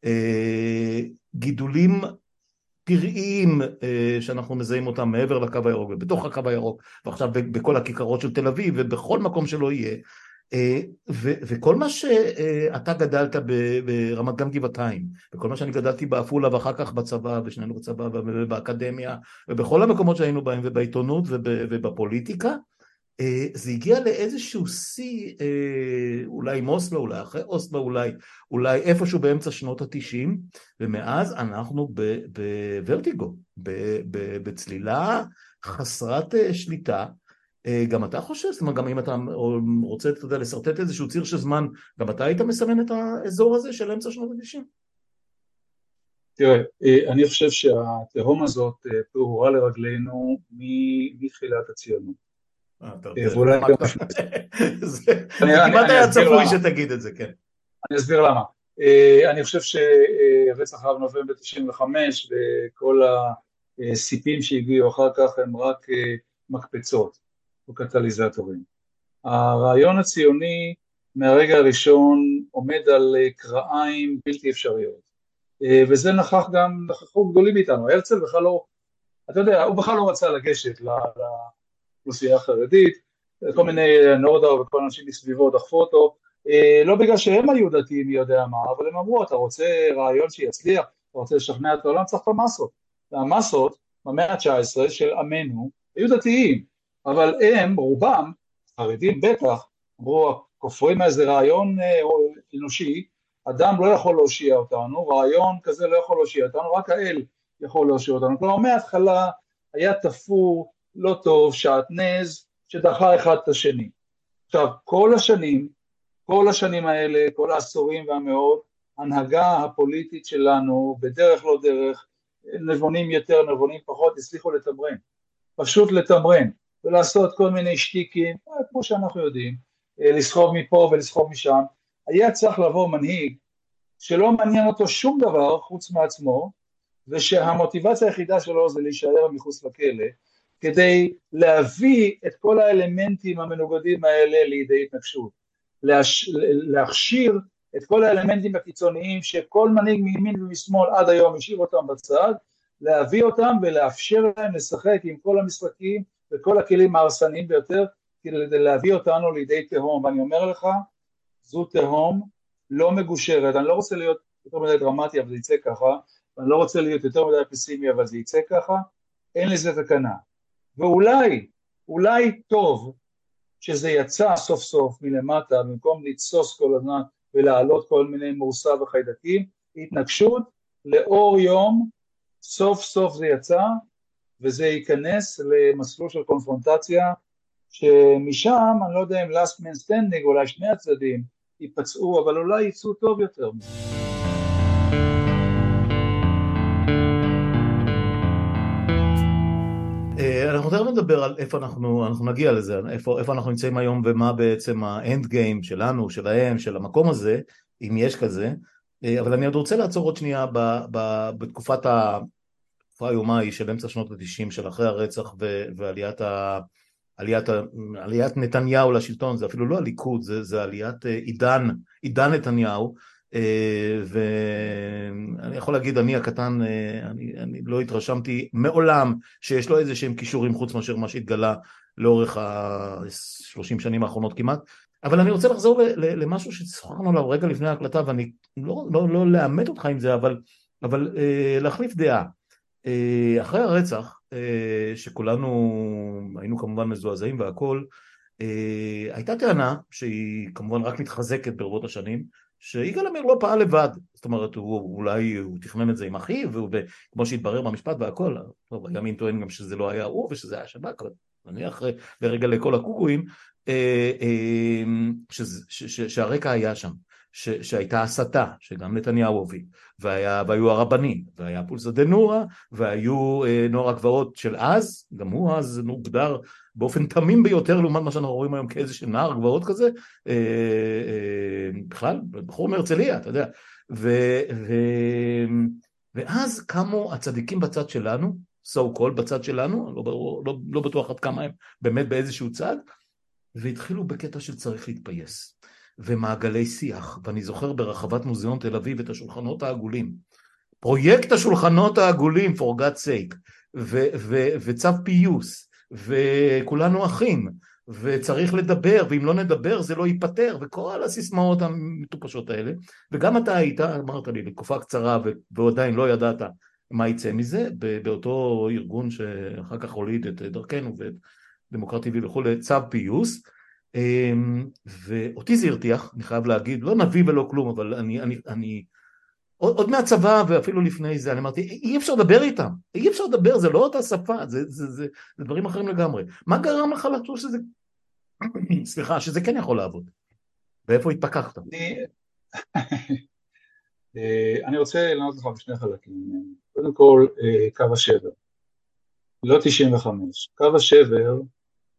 אה, גידולים פראיים אה, שאנחנו מזהים אותם מעבר לקו הירוק ובתוך הקו הירוק ועכשיו בכל הכיכרות של תל אביב ובכל מקום שלא יהיה וכל מה שאתה גדלת ברמת גן גבעתיים וכל מה שאני גדלתי בעפולה ואחר כך בצבא ושנינו בצבא ובאקדמיה ובכל המקומות שהיינו בהם ובעיתונות ובפוליטיקה אה, זה הגיע לאיזשהו שיא, אה, אולי עם אוסלו, אולי אחרי אוסלו, אולי, אולי איפשהו באמצע שנות התשעים, ומאז אנחנו בוורטיגו, בצלילה חסרת אה, שליטה. גם אתה חושב, זאת אומרת, גם אם אתה רוצה, אתה יודע, לשרטט איזשהו ציר של זמן, גם אתה היית מסמן את האזור הזה של אמצע שנות התשעים? תראה, אני חושב שהתהום הזאת פעורה לרגלינו מתחילת הציונות. אה, זה כמעט היה צפוי שתגיד את זה, כן. אני אסביר למה. אה, אני חושב שרצח רב נובמבר 95 וכל הסיפים שהגיעו אחר כך הם רק אה, מקפצות או קטליזטורים. הרעיון הציוני מהרגע הראשון עומד על קרעיים בלתי אפשריות. וזה נכח גם, נכחו גדולים מאיתנו. הרצל בכלל לא, אתה יודע, הוא בכלל לא רצה לגשת האוכלוסייה החרדית, כל מיני אה, נורדאו וכל האנשים מסביבו דחפו אותו, אה, לא בגלל שהם היו דתיים מי יודע מה, אבל הם אמרו, אתה רוצה רעיון שיצליח, אתה רוצה לשכנע את העולם, צריך את המסות. והמסות במאה ה-19 של עמנו היו דתיים, אבל הם, רובם, חרדים בטח, אמרו, כופרים מאיזה רעיון אה, אנושי, אדם לא יכול להושיע אותנו, רעיון כזה לא יכול להושיע אותנו, רק האל יכול להושיע אותנו. כלומר, מההתחלה היה תפור לא טוב, שעטנז, שדחה אחד את השני. עכשיו, כל השנים, כל השנים האלה, כל העשורים והמאות, ההנהגה הפוליטית שלנו, בדרך לא דרך, נבונים יותר, נבונים פחות, הצליחו לתמרן. פשוט לתמרן, ולעשות כל מיני שטיקים, אה, כמו שאנחנו יודעים, אה, לסחוב מפה ולסחוב משם. היה צריך לבוא מנהיג שלא מעניין אותו שום דבר חוץ מעצמו, ושהמוטיבציה היחידה שלו זה להישאר מחוץ לכלא, כדי להביא את כל האלמנטים המנוגדים האלה לידי התנגשות, להש... להכשיר את כל האלמנטים הקיצוניים שכל מנהיג מימין ומשמאל עד היום השאיר אותם בצד, להביא אותם ולאפשר להם לשחק עם כל המשחקים וכל הכלים ההרסניים ביותר כדי להביא אותנו לידי תהום, ואני אומר לך, זו תהום לא מגושרת, אני לא רוצה להיות יותר מדי דרמטי אבל זה יצא ככה, ואני לא רוצה להיות יותר מדי פסימי אבל זה יצא ככה, אין לזה תקנה. ואולי, אולי טוב שזה יצא סוף סוף מלמטה במקום לתסוס כל הזמן ולהעלות כל מיני מורסה וחיידקים, התנגשות לאור יום, סוף סוף זה יצא וזה ייכנס למסלול של קונפרונטציה שמשם, אני לא יודע אם last man standing, אולי שני הצדדים ייפצעו, אבל אולי יצאו טוב יותר מזה. אנחנו תכף נדבר על איפה אנחנו, אנחנו נגיע לזה, איפה, איפה אנחנו נמצאים היום ומה בעצם האנד גיים שלנו, שלהם, של המקום הזה, אם יש כזה, אה, אבל אני עוד רוצה לעצור עוד שנייה ב, ב, בתקופת ה... התקופה האיומה היא של אמצע שנות התשעים של אחרי הרצח ו, ועליית ה... עליית, עליית נתניהו לשלטון, זה אפילו לא הליכוד, זה, זה עליית אה, עידן, עידן נתניהו, ואני יכול להגיד, אני הקטן, אה, אני, אני לא התרשמתי מעולם שיש לו איזה שהם כישורים חוץ מאשר מה שהתגלה לאורך ה-30 שנים האחרונות כמעט, אבל אני רוצה לחזור למשהו ששוחחנו עליו רגע לפני ההקלטה, ואני לא, לא, לא לאמת אותך עם זה, אבל, אבל אה, להחליף דעה. אחרי הרצח, שכולנו היינו כמובן מזועזעים והכול, הייתה טענה שהיא כמובן רק מתחזקת ברבות השנים, שיגאל עמיר לא פעל לבד, זאת אומרת הוא אולי הוא תכנן את זה עם אחיו, וכמו שהתברר במשפט והכל, טוב הימין טוען גם שזה לא היה הוא ושזה היה שב"כ, נניח לרגע לכל הקוקואים, אה, אה, שהרקע היה שם, ש, שהייתה הסתה, שגם נתניהו הוביל, והיה, והיו הרבנים, והיה פולסא דנורא, והיו אה, נוער הגבעות של אז, גם הוא אז הוגדר באופן תמים ביותר לעומת מה שאנחנו רואים היום כאיזה נער גבעות כזה, אה, אה, בכלל, בחור מהרצליה, אתה יודע, ו, ו, ואז קמו הצדיקים בצד שלנו, so called בצד שלנו, לא, לא, לא בטוח עד כמה הם באמת באיזשהו צד, והתחילו בקטע של צריך להתפייס. ומעגלי שיח, ואני זוכר ברחבת מוזיאון תל אביב את השולחנות העגולים. פרויקט השולחנות העגולים, for God's sake, ו- ו- וצו פיוס, וכולנו אחים, וצריך לדבר, ואם לא נדבר זה לא ייפתר, וכל הסיסמאות המטופשות האלה. וגם אתה היית, אמרת לי, בתקופה קצרה, ועדיין לא ידעת מה יצא מזה, באותו ארגון שאחר כך הוליד את דרכנו ואת דמוקרטי וילכו לצו פיוס ואותי זה הרתיח, אני חייב להגיד, לא נביא ולא כלום, אבל אני, אני, אני עוד, עוד מהצבא ואפילו לפני זה, אני אמרתי, אי אפשר לדבר איתם, אי אפשר לדבר, זה לא אותה שפה, זה, זה, זה, זה דברים אחרים לגמרי. מה גרם לך לחשוב שזה, סליחה, שזה כן יכול לעבוד? ואיפה התפכחת? אני, אה, רוצה לענות לך בשני חלקים. קודם כל, אה, קו השבר. לא 95. קו השבר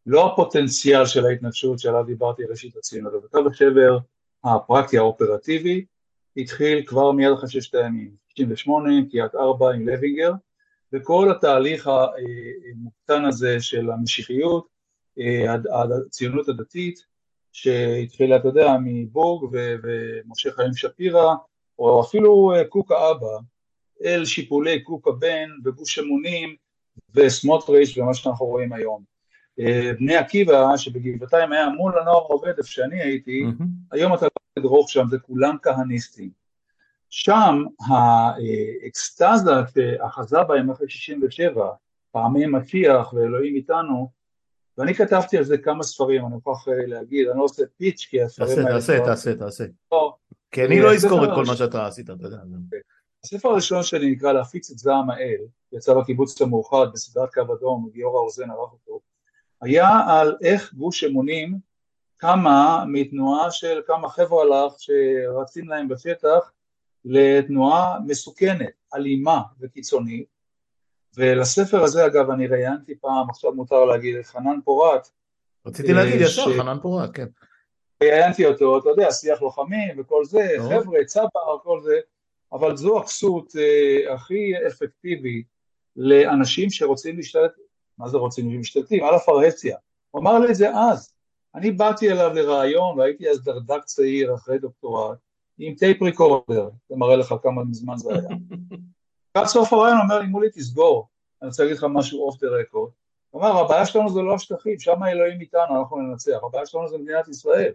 לא הפוטנציאל של ההתנגשות שעליו דיברתי ראשית הציונות, אבל קו השבר הפרקטי האופרטיבי התחיל כבר מיד אחרי ששת הימים, 98, קריית ארבע עם לוינגר, וכל התהליך המוקטן הזה של המשיחיות, הציונות הדתית, שהתחילה, אתה יודע, מבורג ומשה חיים שפירא, או אפילו קוקה אבא, אל שיפולי קוקה בן וגוש אמונים וסמוטריץ' ומה שאנחנו רואים היום. אה, בני עקיבא, שבגבעתיים היה מול הנוער העובד, איפה שאני הייתי, mm-hmm. היום אתה לא תדרוך שם, זה כולם כהניסטים. שם האקסטזה שאחזה בהם אחרי 67, פעמי משיח ואלוהים איתנו, ואני כתבתי על זה כמה ספרים, אני מוכרח אה, להגיד, אני לא עושה פיץ' כי הספרים האלה... תעשה, תעשה, תעשה, לא. כי אני לא אזכור את כל מה שאתה עשית, אתה יודע. הספר הראשון שלי נקרא להפיץ את זעם האל, יצא בקיבוץ המאוחד בסדרת קו אדום, גיורא רוזן ערך אותו, היה על איך גוש אמונים קמה מתנועה של כמה חבר'ה לך שרצים להם בשטח לתנועה מסוכנת, אלימה וקיצונית. ולספר הזה אגב אני ראיינתי פעם, עכשיו מותר להגיד, את חנן פורת רציתי להגיד אה, ישר, חנן פורת, כן. ראיינתי אותו, אתה יודע, שיח לוחמים וכל זה, חבר'ה, צבר, כל זה אבל זו הכסות אה, הכי אפקטיבית לאנשים שרוצים להשתלט מה זה רוצים משתלטים? על הפרהסיה. הוא אמר לי את זה אז. אני באתי אליו לרעיון, והייתי אז דרדק צעיר אחרי דוקטורט, עם טייפ ריקורדר, זה מראה לך כמה מזמן זה היה. לקראת סוף הרעיון אומר לי, מולי תסגור, אני רוצה להגיד לך משהו אוף דה רקורד. הוא אמר, הבעיה שלנו זה לא השטחים, שם האלוהים איתנו, אנחנו ננצח, הבעיה שלנו זה מדינת ישראל.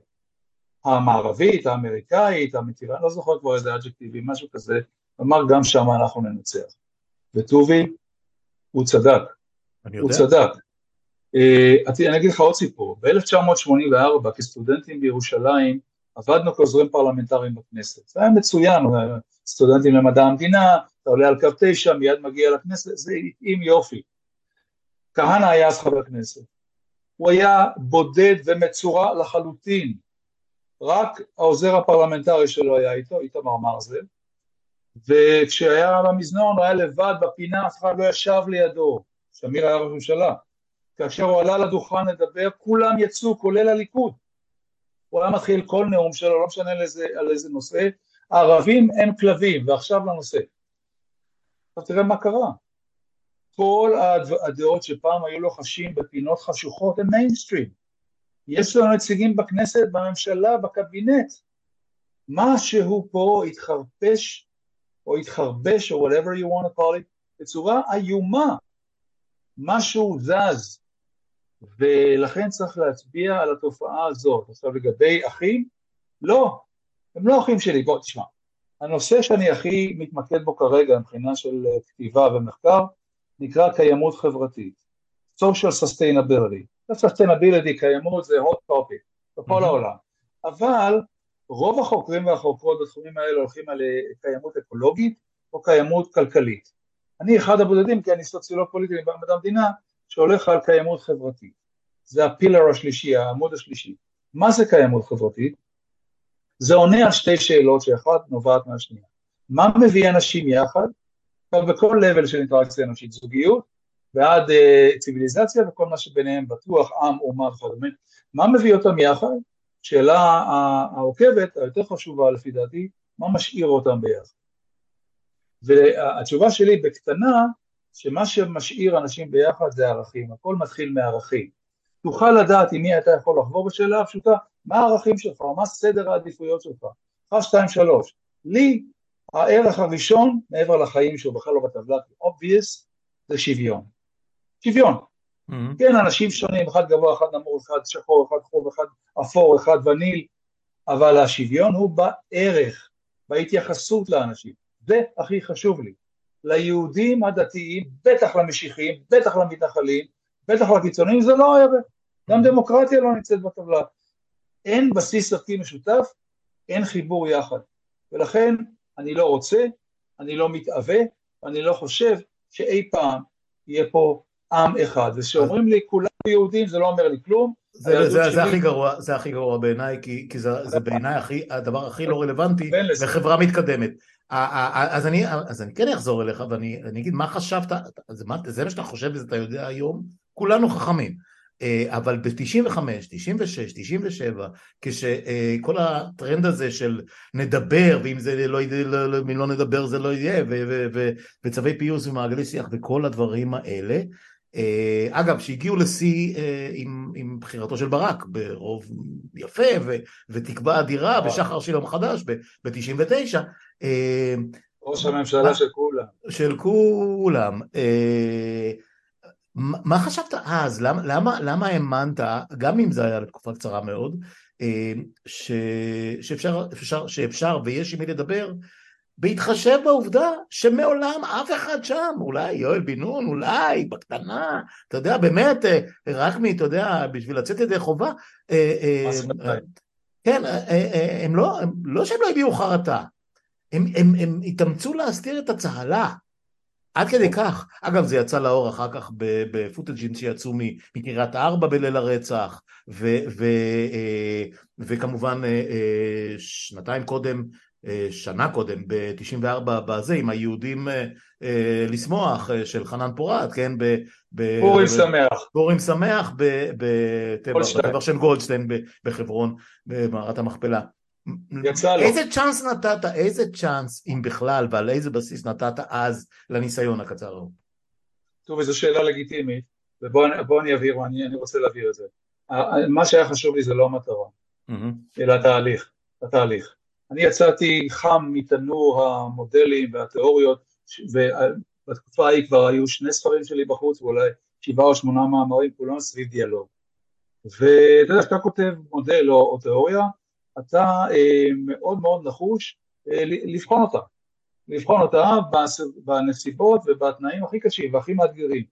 המערבית, האמריקאית, המטירה, אני לא זוכר כבר איזה אג'קטיבי, משהו כזה, אמר, גם שם אנחנו ננצח. וטובי, הוא צדק. הוא צדק. Uh, אני אגיד לך עוד סיפור, ב-1984 כסטודנטים בירושלים עבדנו כעוזרים פרלמנטריים בכנסת, זה היה מצוין, סטודנטים למדע המדינה, אתה עולה על קו תשע, מיד מגיע לכנסת, זה התאים יופי. כהנא היה אז חבר כנסת, הוא היה בודד ומצורע לחלוטין, רק העוזר הפרלמנטרי שלו היה איתו, ברוך מרזל, וכשהיה במזנון הוא היה לבד בפינה, אף אחד לא ישב לידו, שמיר היה ראש ממשלה, כאשר הוא עלה לדוכן לדבר, כולם יצאו, כולל הליכוד. הוא היה מתחיל כל נאום שלו, לא משנה על איזה, על איזה נושא, הערבים הם כלבים, ועכשיו לנושא. עכשיו תראה מה קרה. כל הדעות שפעם היו לוחשים בפינות חשוכות הם מיינסטרים. יש לנו נציגים בכנסת, בממשלה, בקבינט. משהו פה התחרפש, או התחרבש, או whatever you want to call it, בצורה איומה. משהו זז, ולכן צריך להצביע על התופעה הזאת. עכשיו לגבי אחים, לא, הם לא אחים שלי, בוא תשמע, הנושא שאני הכי מתמקד בו כרגע מבחינה של כתיבה ומחקר נקרא קיימות חברתית, social sustainability, sustainability, קיימות זה hot topic בכל mm-hmm. העולם, אבל רוב החוקרים והחוקרות בתחומים האלה הולכים על קיימות אקולוגית או קיימות כלכלית. אני אחד הבודדים, כי אני סוציולוג פוליטי במדע המדינה, שהולך על קיימות חברתית. זה הפילר השלישי, העמוד השלישי. מה זה קיימות חברתית? זה עונה על שתי שאלות שאחת נובעת מהשנייה. מה מביא אנשים יחד? בכל level של אינטראקציה אנושית, זוגיות ועד uh, ציוויליזציה וכל מה שביניהם בטוח, עם, אומה וכדומה. מה מביא אותם יחד? שאלה העוקבת, היותר חשובה לפי דעתי, מה משאיר אותם ביחד? והתשובה שלי בקטנה, שמה שמשאיר אנשים ביחד זה ערכים, הכל מתחיל מערכים. תוכל לדעת עם מי אתה יכול לחבור בשאלה הפשוטה, מה הערכים שלך, מה סדר העדיפויות שלך. אחת, שתיים, שלוש. לי הערך הראשון, מעבר לחיים שהוא בכלל לא בטבלה, obvious, זה שוויון. שוויון. Mm-hmm. כן, אנשים שונים, אחד גבוה, אחד נמור, אחד שחור, אחד חוב, אחד אפור, אחד וניל, אבל השוויון הוא בערך, בהתייחסות לאנשים. זה הכי חשוב לי. ליהודים הדתיים, בטח למשיחיים, בטח למתנחלים, בטח לקיצוניים, זה לא ערך. גם דמוקרטיה לא נמצאת בטבלה. אין בסיס ערכי משותף, אין חיבור יחד. ולכן אני לא רוצה, אני לא מתאווה, אני לא חושב שאי פעם יהיה פה עם אחד. ושאומרים לי כולם יהודים זה לא אומר לי כלום. זה, זה, זה, זה הכי גרוע, זה הכי גרוע בעיניי, כי, כי זה, זה בעיניי הכי, הדבר הכי לא רלוונטי לחברה מתקדמת. אז אני, אז אני כן אחזור אליך ואני אגיד מה חשבת, זה מה, זה מה שאתה חושב וזה אתה יודע היום, כולנו חכמים. אה, אבל ב-95, 96, 97, כשכל הטרנד הזה של נדבר, ואם זה לא, לא, לא, לא נדבר זה לא יהיה, וצווי פיוס ומעגלי שיח וכל הדברים האלה, אה, אגב, שהגיעו לשיא אה, עם, עם בחירתו של ברק ברוב יפה ו, ותקווה אדירה בשחר של יום חדש ב-99. ראש הממשלה של כולם. של כולם. מה חשבת אז? למה, למה, למה האמנת, גם אם זה היה לתקופה קצרה מאוד, אה, ש, שאפשר, שאפשר, שאפשר ויש עם מי לדבר, בהתחשב בעובדה שמעולם אף אחד שם, אולי יואל בן נון, אולי, בקטנה, אתה יודע, באמת, אה, רק מי, אתה יודע, בשביל לצאת ידי חובה, אה, כן, הם לא, לא שהם לא הביעו חרטה, הם, הם, הם התאמצו להסתיר את הצהלה, עד כדי כך. אגב, זה יצא לאור אחר כך בפוטג'ין שיצאו מקריית ארבע בליל הרצח, ו, ו, אה, וכמובן אה, אה, שנתיים קודם, שנה קודם, ב-94 בזה, עם היהודים לשמוח של חנן פורת, כן? פורים שמח. פורים שמח בטבע של גולדשטיין בחברון, במערת המכפלה. יצא לו. איזה צ'אנס נתת, איזה צ'אנס, אם בכלל, ועל איזה בסיס נתת אז לניסיון הקצר ההוא? טוב, זו שאלה לגיטימית, ובואו אני אבהיר, אני, אני רוצה להבהיר את זה. מה שהיה חשוב לי זה לא המטרה. אלא התהליך, התהליך. אני יצאתי חם מתנור המודלים והתיאוריות, ובתקופה ההיא כבר היו שני ספרים שלי בחוץ, ואולי שבעה או שמונה מאמרים, כולם סביב דיאלוג. ואתה יודע, כשאתה כותב מודל או, או תיאוריה, אתה אה, מאוד מאוד נחוש אה, לבחון אותה, לבחון אותה בנסיבות ובתנאים הכי קשים והכי מאתגרים.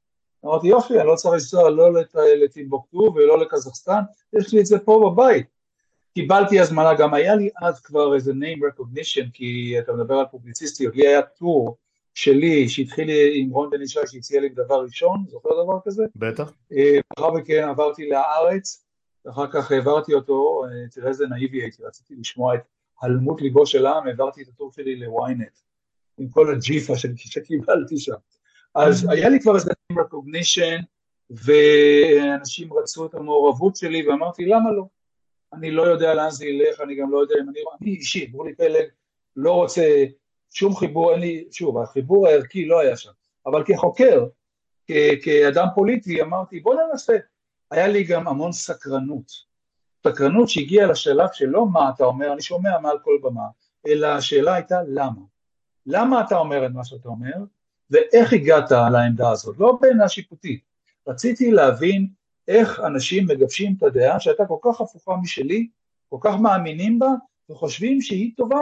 אמרתי יופי, אני לא צריך לנסוע לא לטימבוקטו ולא לקזחסטן, יש לי את זה פה בבית. קיבלתי הזמנה, גם היה לי אז כבר איזה name recognition, כי אתה מדבר על פובליציסטיות, לי היה טור שלי שהתחיל עם רון בן ישי שהציע לי דבר ראשון, זוכר דבר כזה? בטח. אה, לאחר מכן עברתי לארץ, ואחר כך העברתי אותו, אה, תראה איזה נאיבי הייתי, רציתי לשמוע את הלמות ליבו של העם, העברתי את הטור שלי ל-ynet, עם כל הג'יפה שקיבלתי שם. אז היה לי כבר איזה recognition, ואנשים רצו את המעורבות שלי, ואמרתי, למה לא? אני לא יודע לאן זה ילך, אני גם לא יודע אם אני... אני אישית, ברולי פלג, לא רוצה שום חיבור, אין לי, שוב, החיבור הערכי לא היה שם, אבל כחוקר, כאדם פוליטי, אמרתי, בוא ננסה. היה לי גם המון סקרנות. סקרנות שהגיעה לשלב שלא מה אתה אומר, אני שומע מעל כל במה, אלא השאלה הייתה למה. למה אתה אומר את מה שאתה אומר, ואיך הגעת לעמדה הזאת, לא בעינה שיפוטית. רציתי להבין איך אנשים מגבשים את הדעה שהייתה כל כך הפוכה משלי, כל כך מאמינים בה, וחושבים שהיא טובה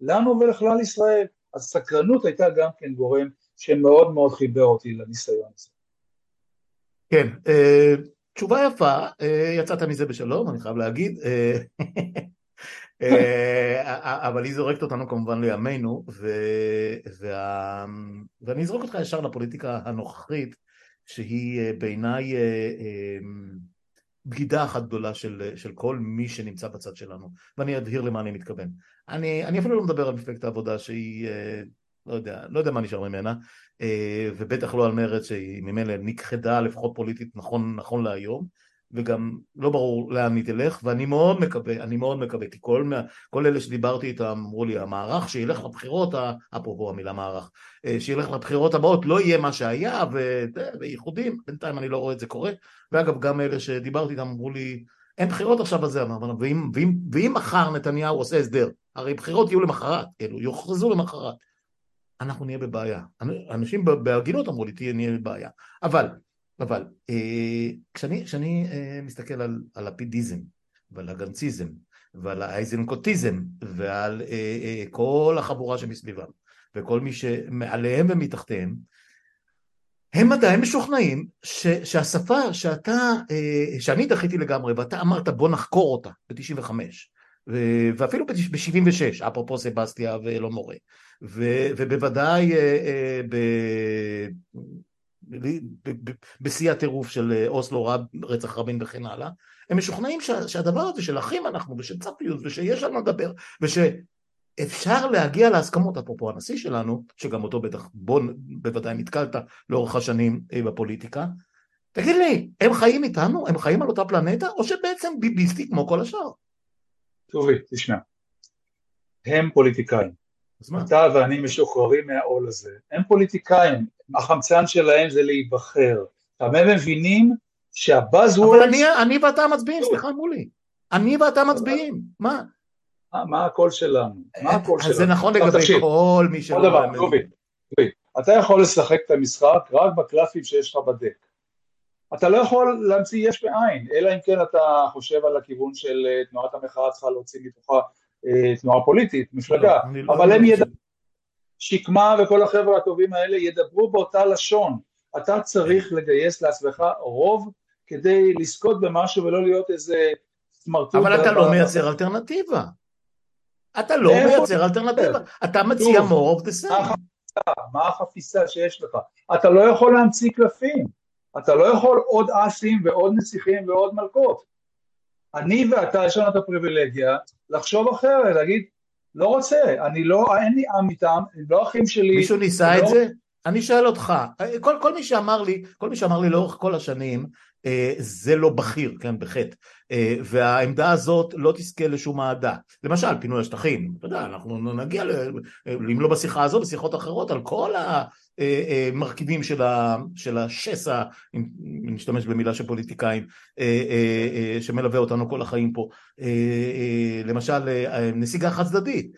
לנו ולכלל ישראל. אז סקרנות הייתה גם כן גורם שמאוד מאוד חיבר אותי לניסיון הזה. כן, אה, תשובה יפה, אה, יצאת מזה בשלום, אני חייב להגיד, אה, אבל היא זורקת אותנו כמובן לימינו, וה... ואני אזרוק אותך ישר לפוליטיקה הנוכחית, שהיא בעיניי בגידה אחת גדולה של, של כל מי שנמצא בצד שלנו, ואני אדהיר למה אני מתכוון. אני, אני אפילו לא מדבר על מפלגת העבודה שהיא לא יודע, לא יודע מה נשאר ממנה, אה, ובטח לא על מרצ שהיא ממילא נכחדה לפחות פוליטית נכון, נכון להיום, וגם לא ברור לאן היא תלך, ואני מאוד מקווה, אני מאוד מקווה, כי כל, כל אלה שדיברתי איתם אמרו לי, המערך שילך לבחירות, אפרופו המילה מערך, אה, שילך לבחירות הבאות לא יהיה מה שהיה, וייחודים, בינתיים אני לא רואה את זה קורה, ואגב גם אלה שדיברתי איתם אמרו לי, אין בחירות עכשיו בזה, ואם, ואם, ואם מחר נתניהו עושה הסדר, הרי בחירות יהיו למחרת, כאילו, יוכרזו למחרת, אנחנו נהיה בבעיה. אנשים בהגינות אמרו לי, תהיה, נהיה בבעיה. אבל, אבל, אה, כשאני, כשאני אה, מסתכל על, הפידיזם ועל הגנציזם ועל האייזנקוטיזם ועל אה, כל החבורה שמסביבם וכל מי שמעליהם ומתחתיהם, הם עדיין משוכנעים ש, שהשפה שאתה, שאני דחיתי לגמרי ואתה אמרת בוא נחקור אותה ב-95 ואפילו ב-76 אפרופו סבסטיה ולא מורה ובוודאי אה, בשיא הטירוף של אוסלו רב, רצח רבין וכן הלאה הם משוכנעים שהדבר הזה של אחים אנחנו ושל צפיות ושיש על מה לדבר וש... אפשר להגיע להסכמות, אפרופו הנשיא שלנו, שגם אותו בטח בוא בוודאי נתקלת לאורך השנים אה, בפוליטיקה, תגיד לי, הם חיים איתנו? הם חיים על אותה פלנטה? או שבעצם ביביסטי כמו כל השאר? טובי, תשמע, הם פוליטיקאים. אתה ואני משוחררים מהעול הזה. הם פוליטיקאים, החמצן שלהם זה להיבחר. הם מבינים שהבאז אבל אני, ואתה מצביעים, סליחה מולי. אני ואתה מצביעים, מה? מה הקול שלנו? מה הקול שלנו? זה נכון לגבי כל מי שלא... עוד דבר, דובי, אתה יכול לשחק את המשחק רק בקלפים שיש לך בדק. אתה לא יכול להמציא יש מאין, אלא אם כן אתה חושב על הכיוון של אה, תנועת המחאה צריכה להוציא מתוכה אה, תנועה פוליטית, מפלגה, לא, לא אבל הם ידברו, שקמה וכל החבר'ה הטובים האלה ידברו באותה לשון. אתה צריך לגייס לעצמך רוב כדי לזכות במשהו ולא להיות איזה סמרטוט. אבל אתה לא מייצר אלטרנטיבה. אתה לא מייצר אלטרנטיבה, אתה מציע more of the same. מה החפיסה שיש לך? אתה לא יכול להמציא קלפים, אתה לא יכול עוד אסים ועוד נסיכים ועוד מלכות. אני ואתה, יש לנו את הפריבילגיה לחשוב אחרת, להגיד, לא רוצה, אני לא, אין לי עם איתם, הם לא אחים שלי. מישהו ניסה את לא- זה? אני שואל אותך, כל, כל מי שאמר לי, כל מי שאמר לי לאורך כל השנים, אה, זה לא בכיר, כן, בחטא, אה, והעמדה הזאת לא תזכה לשום אהדה. למשל, פינוי השטחים, אתה יודע, אנחנו נגיע, אם לא בשיחה הזו, בשיחות אחרות, על כל המרכיבים של, ה, של השסע, אם נשתמש במילה של פוליטיקאים, אה, שמלווה אותנו כל החיים פה. למשל, נסיגה חד צדדית.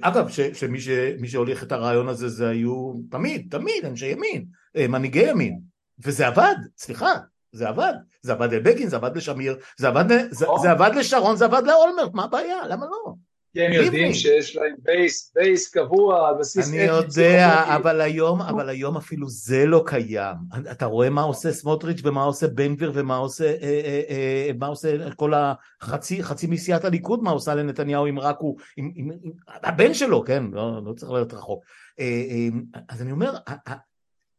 אגב, שמי שהוליך את הרעיון הזה זה היו תמיד, תמיד אנשי ימין, מנהיגי ימין, וזה עבד, סליחה, זה עבד, זה עבד לבגין, זה עבד לשמיר, זה עבד, זה, זה עבד לשרון, זה עבד לאולמרט, מה הבעיה? למה לא? כי הם יודעים שיש להם base, base קבוע בסיס... אני יודע, אבל היום, אבל היום אפילו זה לא קיים. אתה רואה מה עושה סמוטריץ' ומה עושה בן גביר ומה עושה, אה, אה, אה, מה עושה כל החצי, חצי מסיעת הליכוד, מה עושה לנתניהו אם רק הוא, עם, עם, עם, הבן שלו, כן, לא, לא צריך ללכת רחוק. אה, אה, אז אני אומר,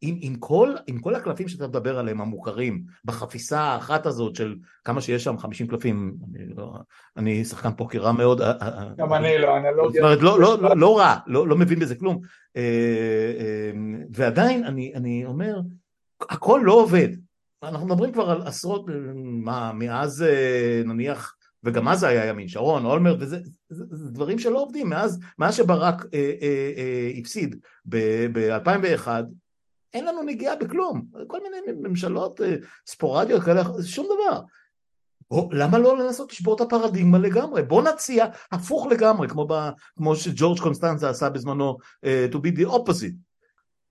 עם, עם, כל, עם כל הקלפים שאתה מדבר עליהם המוכרים בחפיסה האחת הזאת של כמה שיש שם 50 קלפים אני, לא, אני שחקן פוקר רע מאוד אה, אה, אה, גם אני לא אנלוגיה. זאת אומרת לא, לא, לא, לא רע לא, לא מבין בזה כלום. ועדיין אני, אני אומר הכל לא עובד. אנחנו מדברים כבר על עשרות מה מאז נניח וגם אז זה היה ימין שרון אולמרט וזה זה, זה דברים שלא עובדים. מאז, מאז שברק אה, אה, אה, הפסיד ב-2001 אין לנו נגיעה בכלום, כל מיני ממשלות אה, ספורדיות כאלה, שום דבר. או, למה לא לנסות לשבור את הפרדיגמה לגמרי? בוא נציע הפוך לגמרי, כמו, ב, כמו שג'ורג' קונסטנצה עשה בזמנו, uh, to be the opposite.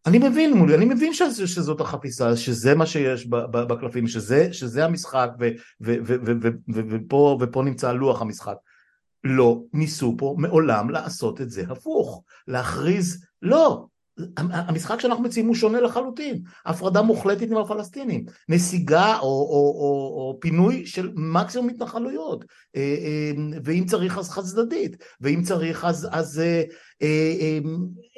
אני מבין מולי, אני מבין שזה, שזאת החפיסה, שזה מה שיש בקלפים, שזה, שזה המשחק, ו, ו, ו, ו, ו, ו, ופה, ופה נמצא לוח המשחק. לא ניסו פה מעולם לעשות את זה הפוך, להכריז לא, המשחק שאנחנו מציעים הוא שונה לחלוטין, הפרדה מוחלטת עם הפלסטינים, נסיגה או, או, או, או פינוי של מקסימום התנחלויות, אה, אה, ואם צריך אז חד צדדית, ואם צריך אז, אז אה,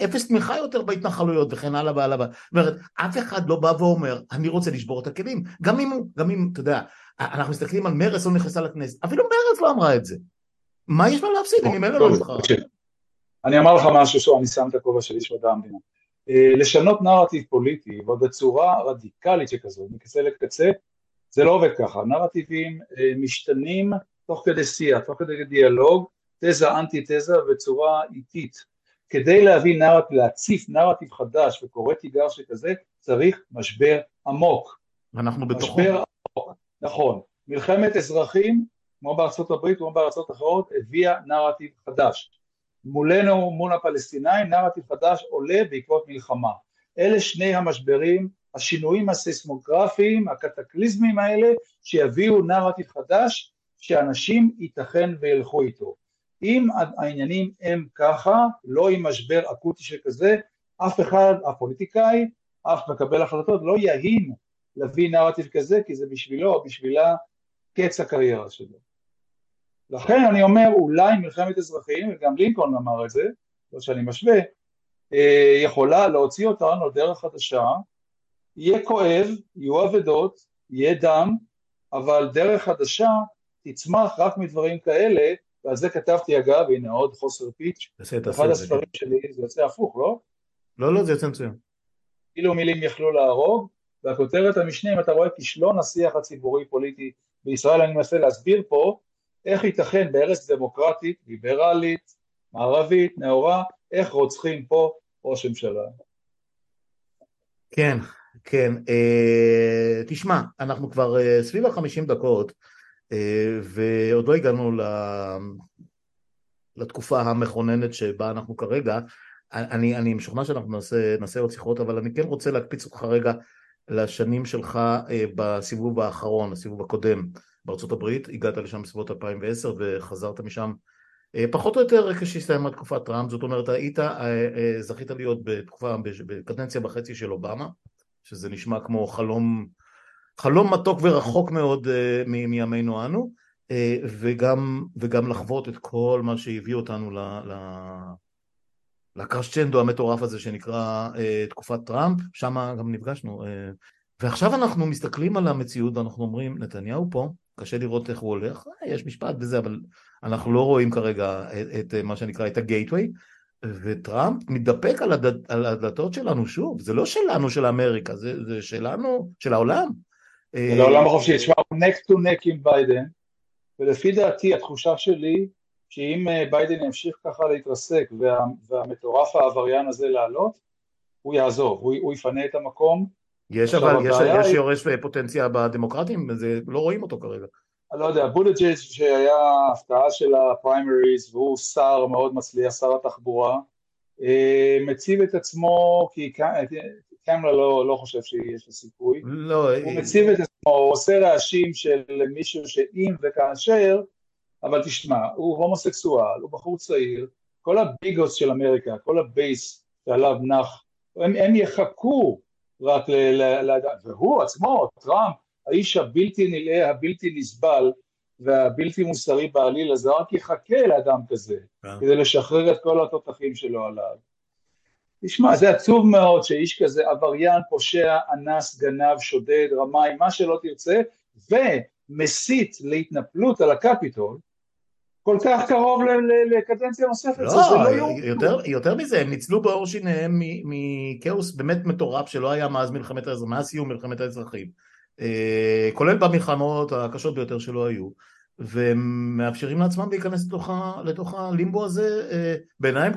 אפס תמיכה יותר בהתנחלויות וכן הלאה והלאה. זאת אומרת, אף אחד לא בא ואומר, אני רוצה לשבור את הכלים, גם אם, גם אם, אתה יודע, אנחנו מסתכלים על מרס לא נכנסה לכנסת, אפילו מרס לא אמרה את זה. מה יש לה להפסיד? אם ממילא לא נבחר? אני אמר לך משהו שאני שם את הכובע של איש מדע המדינה. אה, לשנות נרטיב פוליטי, ועוד בצורה רדיקלית שכזו, מקצה לקצה, זה לא עובד ככה. נרטיבים אה, משתנים תוך כדי שיח, תוך כדי דיאלוג, תזה אנטי תזה בצורה איטית. כדי להביא נרטיב, להציף נרטיב חדש וקורא תיגר שכזה, צריך משבר עמוק. אנחנו בתוכו. משבר עמוק, נכון. מלחמת אזרחים, כמו בארצות הברית, כמו בארצות אחרות, הביאה נרטיב חדש. מולנו, מול הפלסטינאים, נרטיב חדש עולה בעקבות מלחמה. אלה שני המשברים, השינויים הסיסמוגרפיים, הקטקליזמים האלה, שיביאו נרטיב חדש, שאנשים ייתכן וילכו איתו. אם העניינים הם ככה, לא עם משבר אקוטי שכזה, אף אחד, הפוליטיקאי, אף מקבל החלטות לא יהין להביא נרטיב כזה, כי זה בשבילו או בשבילה קץ הקריירה שלו. לכן אני אומר, אולי מלחמת אזרחים, וגם לינקולן אמר את זה, לא שאני משווה, אה, יכולה להוציא אותנו דרך חדשה, יהיה כואב, יהיו אבדות, יהיה דם, אבל דרך חדשה תצמח רק מדברים כאלה, ועל זה כתבתי אגב, הנה עוד חוסר פיץ', אחד הספרים שלי, זה יוצא הפוך, לא? לא, לא, זה יוצא מצוין. אילו מילים יכלו להרוג, והכותרת המשנה, אם אתה רואה כישלון השיח הציבורי-פוליטי בישראל, אני מנסה להסביר פה איך ייתכן בארץ דמוקרטית, ליברלית, מערבית, נאורה, איך רוצחים פה ראש ממשלה. כן, כן. אה, תשמע, אנחנו כבר אה, סביב החמישים דקות, אה, ועוד לא הגענו ל... לתקופה המכוננת שבה אנחנו כרגע. אני, אני משוכנע שאנחנו נעשה, נעשה עוד שיחות, אבל אני כן רוצה להקפיץ אותך רגע לשנים שלך אה, בסיבוב האחרון, הסיבוב הקודם בארצות הברית, הגעת לשם בסביבות 2010 וחזרת משם אה, פחות או יותר כשהסתיימה תקופת טראמפ, זאת אומרת היית, אה, זכית להיות בתקופה, בקדנציה בחצי של אובמה, שזה נשמע כמו חלום, חלום מתוק ורחוק מאוד מימינו אנו, וגם, וגם לחוות את כל מה שהביא אותנו ל... ל לקרשצ'נדו המטורף הזה שנקרא אה, תקופת טראמפ, שם גם נפגשנו. אה, ועכשיו אנחנו מסתכלים על המציאות ואנחנו אומרים, נתניהו פה, קשה לראות איך הוא הולך, אה, יש משפט וזה, אבל אנחנו לא רואים כרגע את, את מה שנקרא, את ה getaway, וטראמפ מתדפק על, הד, על הדלתות שלנו שוב, זה לא שלנו של אמריקה, זה, זה שלנו, של העולם. זה לעולם החופשי, תשמע, הוא neck to neck עם ביידן, ולפי דעתי התחושה שלי שאם אה, ביידן ימשיך ככה להתרסק וה, והמטורף העבריין הזה לעלות, הוא יעזוב, הוא, הוא יפנה את המקום. יש אבל, יש, יש יורש פוטנציה בדמוקרטים, זה, לא רואים אותו כרגע. לא יודע, בולג'יץ' שהיה הפתעה של הפריימריז והוא שר מאוד מצליח, שר התחבורה, אה, מציב את עצמו, כי קמלה לא, לא חושב שיש לו סיכוי, לא, הוא מציב את עצמו, הוא עושה רעשים של מישהו שאם וכאשר אבל תשמע, הוא הומוסקסואל, הוא בחור צעיר, כל ה big ones של אמריקה, כל ה base שעליו נח, הם, הם יחכו רק לאדם, והוא עצמו, טראמפ, האיש הבלתי נלאה, הבלתי נסבל והבלתי מוסרי בעליל הזה, רק יחכה לאדם כזה, yeah. כן. כדי לשחרר את כל התותחים שלו עליו. תשמע, זה עצוב מאוד שאיש כזה עבריין, פושע, אנס, גנב, שודד, רמאי, מה שלא תרצה, ומסית להתנפלות על הקפיטול, כל כך קרוב לקדנציה נוספת, לא, זה לא יותר, יותר מזה, הם ניצלו בעור שיניהם מכאוס באמת מטורף שלא היה מאז מלחמת האזרחים, מאז סיום מלחמת האזרחים, אה, כולל במלחמות הקשות ביותר שלא היו, והם מאפשרים לעצמם להיכנס לתוך, ה, לתוך הלימבו הזה אה, בעיניים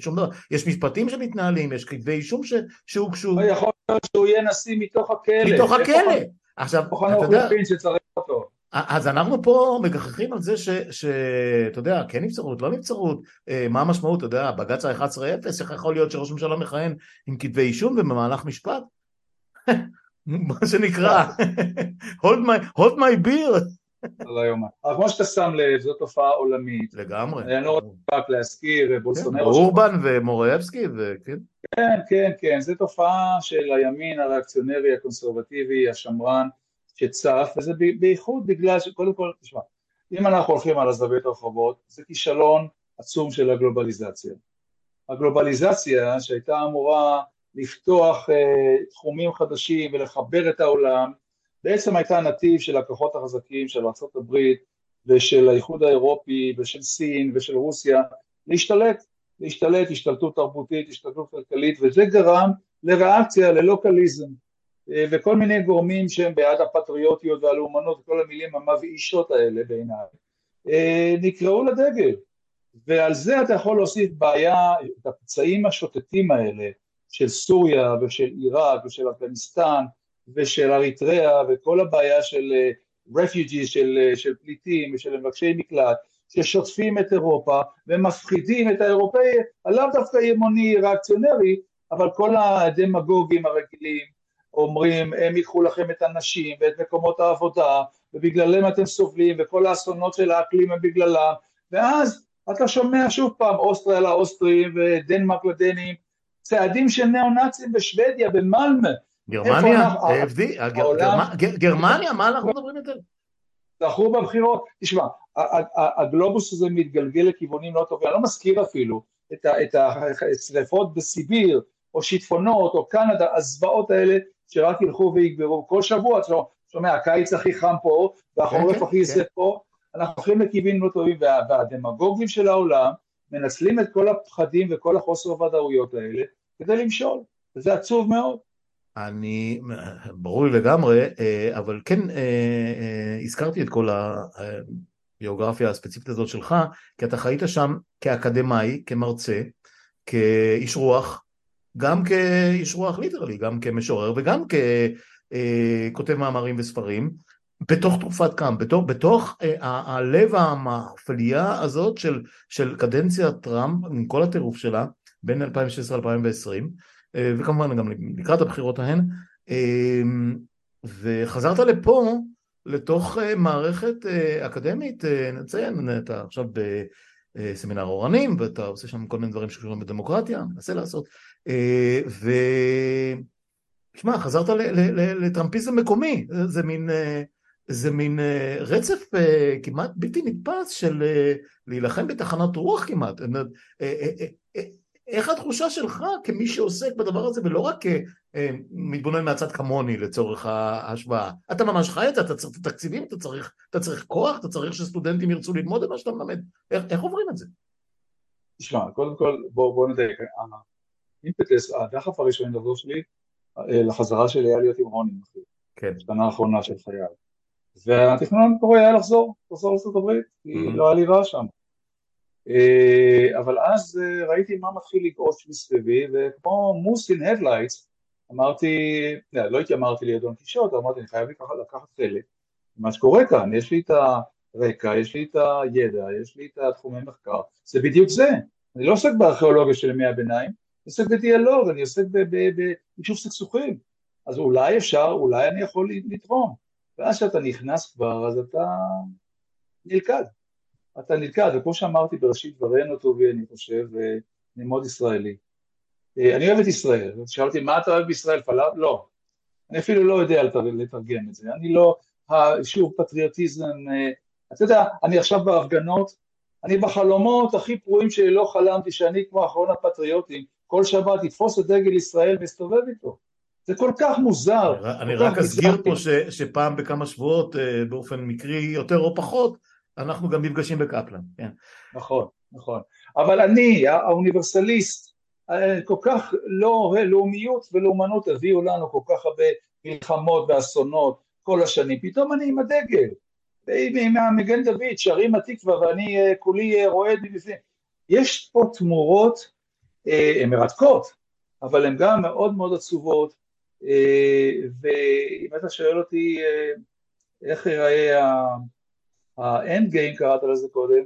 שום דבר, יש משפטים שמתנהלים, יש כתבי אישום שהוגשו. יכול להיות שהוא יהיה נשיא מתוך הכלא. מתוך הכלא. עכשיו, אתה יודע... אז אנחנו פה מגחכים על זה שאתה יודע, כן נבצרות, לא נבצרות, אה, מה המשמעות, אתה יודע, בג"ץ ה-11-0, איך יכול להיות שראש ממשלה מכהן עם כתבי אישום ובמהלך משפט? מה שנקרא, hold my beer. לא יאומן. אבל כמו שאתה שם לב, זו תופעה עולמית. לגמרי. אני לא רק להזכיר, אה, בולסונרו. כן, אורבן ומורבייצקי, וכן. כן, כן, כן, זו תופעה של הימין הריאקציונרי, הקונסרבטיבי, השמרן. שצף, וזה בייחוד בגלל שקודם כל, תשמע, אם אנחנו הולכים על הזווית הרחובות, זה כישלון עצום של הגלובליזציה. הגלובליזציה שהייתה אמורה לפתוח אה, תחומים חדשים ולחבר את העולם, בעצם הייתה נתיב של הכוחות החזקים של ארה"ב ושל האיחוד האירופי ושל סין ושל רוסיה להשתלט, להשתלט, השתלטות תרבותית, השתלטות כלכלית, וזה גרם לריאקציה, ללוקליזם. אה, וכל מיני גורמים שהם בעד הפטריוטיות והלאומנות וכל המילים המבאישות האלה בעיניי, אה, נקראו לדגל. ועל זה אתה יכול להוסיף בעיה, את הפצעים השוטטים האלה של סוריה ושל עיראק ושל אפגניסטן ושל אריתריאה וכל הבעיה של רפיוג'י, אה, של, של פליטים ושל מבקשי מקלט ששוטפים את אירופה ומפחידים את האירופאי, לאו דווקא ימוני ריאקציונרי, אבל כל הדמגוגים הרגילים אומרים הם ייקחו לכם את הנשים ואת מקומות העבודה ובגללם אתם סובלים וכל האסונות של האקלים הם בגללם. ואז אתה שומע שוב פעם אוסטריה לאוסטרים ודנמרק לדנים. צעדים של ניאו-נאצים בשוודיה, במלמה. גרמניה, גרמניה, מה אנחנו מדברים יותר? זכו בבחירות, תשמע, הגלובוס הזה מתגלגל לכיוונים לא טובים, אני לא מזכיר אפילו את השרפות בסיביר, או שיטפונות, או קנדה, הזוועות האלה שרק ילכו ויגברו, כל שבוע, אתה שומע, הקיץ הכי חם פה, והחורף כן, הכי יסף כן. פה, אנחנו הולכים לכיוונים לא טובים, והדמגוגים של העולם מנצלים את כל הפחדים וכל החוסר הוודאויות האלה כדי למשול, וזה עצוב מאוד. אני, ברור לי לגמרי, אה, אבל כן אה, אה, הזכרתי את כל הביוגרפיה הספציפית הזאת שלך, כי אתה חיית שם כאקדמאי, כמרצה, כאיש רוח, גם כאיש רוח ליטרלי, גם כמשורר וגם ככותב מאמרים וספרים, בתוך תרופת קאם, בתוך, בתוך הלב המאפליה הזאת של, של קדנציית טראמפ, עם כל הטירוף שלה, בין 2016 ל-2020, אה, וכמובן גם לקראת הבחירות ההן, אה, וחזרת לפה, לתוך אה, מערכת אקדמית, נציין, אתה עכשיו בסמינר אורנים, ואתה עושה שם כל מיני דברים שקשורים בדמוקרטיה, מנסה לעשות, ו... תשמע, חזרת לטראמפיזם מקומי, זה מין, זה מין רצף כמעט בלתי נתפס של להילחם בתחנת רוח כמעט. איך התחושה שלך כמי שעוסק בדבר הזה ולא רק אה, מתבונן מהצד כמוני לצורך ההשוואה? אתה ממש חי את זה, אתה צריך את התקציבים, אתה צריך, אתה צריך כוח, אתה צריך שסטודנטים ירצו ללמוד את מה שאתה מלמד. איך, איך עוברים את זה? תשמע, קודם כל בוא, בוא נדייק, האימפטס, הדחף הראשוני לדבר שלי אה, לחזרה שלי היה להיות עם רוני, כן. בשנה האחרונה של חיי. והתכנון המקורי היה לחזור, לארצות הברית, כי mm-hmm. לא היה לי רע שם. אה, אבל אז אה, ראיתי מה מתחיל לגעוש מסביבי, וכמו moth in headlights, אמרתי, לא, לא התיימרתי לדון קישוט, אמרתי, אני חייב לקחת, לקחת חלק מה שקורה כאן, יש לי את הרקע, יש לי את הידע, יש לי את התחומי מחקר, זה בדיוק זה, אני לא עוסק בארכיאולוגיה של ימי הביניים, עוסק בדיאלוג, אני עוסק ביישוב סכסוכים, אז אולי אפשר, אולי אני יכול לתרום, ואז כשאתה נכנס כבר, אז אתה נלכד. אתה נתקע, וכמו שאמרתי בראשית דברינו טובי, אני חושב, אני מאוד ישראלי. אה, אני אוהב את ישראל, שאלתי מה אתה אוהב בישראל, פלאפ? לא. אני אפילו לא יודע לתרגם את זה, אני לא, שוב פטריוטיזם, אה, אתה יודע, אני עכשיו בהפגנות, אני בחלומות הכי פרועים שלי לא חלמתי שאני כמו אחרון הפטריוטים, כל שבת יתפוס את דגל ישראל ויסתובב איתו. זה כל כך מוזר. אני רק אזכיר פה שפעם בכמה שבועות, אה, באופן מקרי יותר או פחות, אנחנו גם נפגשים בקפלן, כן. נכון, נכון. אבל אני, האוניברסליסט, אה, כל כך לא לאומיות ולאומנות הביאו לנו כל כך הרבה מלחמות ואסונות כל השנים, פתאום אני עם הדגל, מהמגן דוד, שרים התקווה ואני אה, כולי רועד מבפנים. יש פה תמורות, הן מרתקות, אבל הן גם מאוד מאוד עצובות, ואם אתה שואל אותי איך ייראה האנד גיים קראת לזה קודם,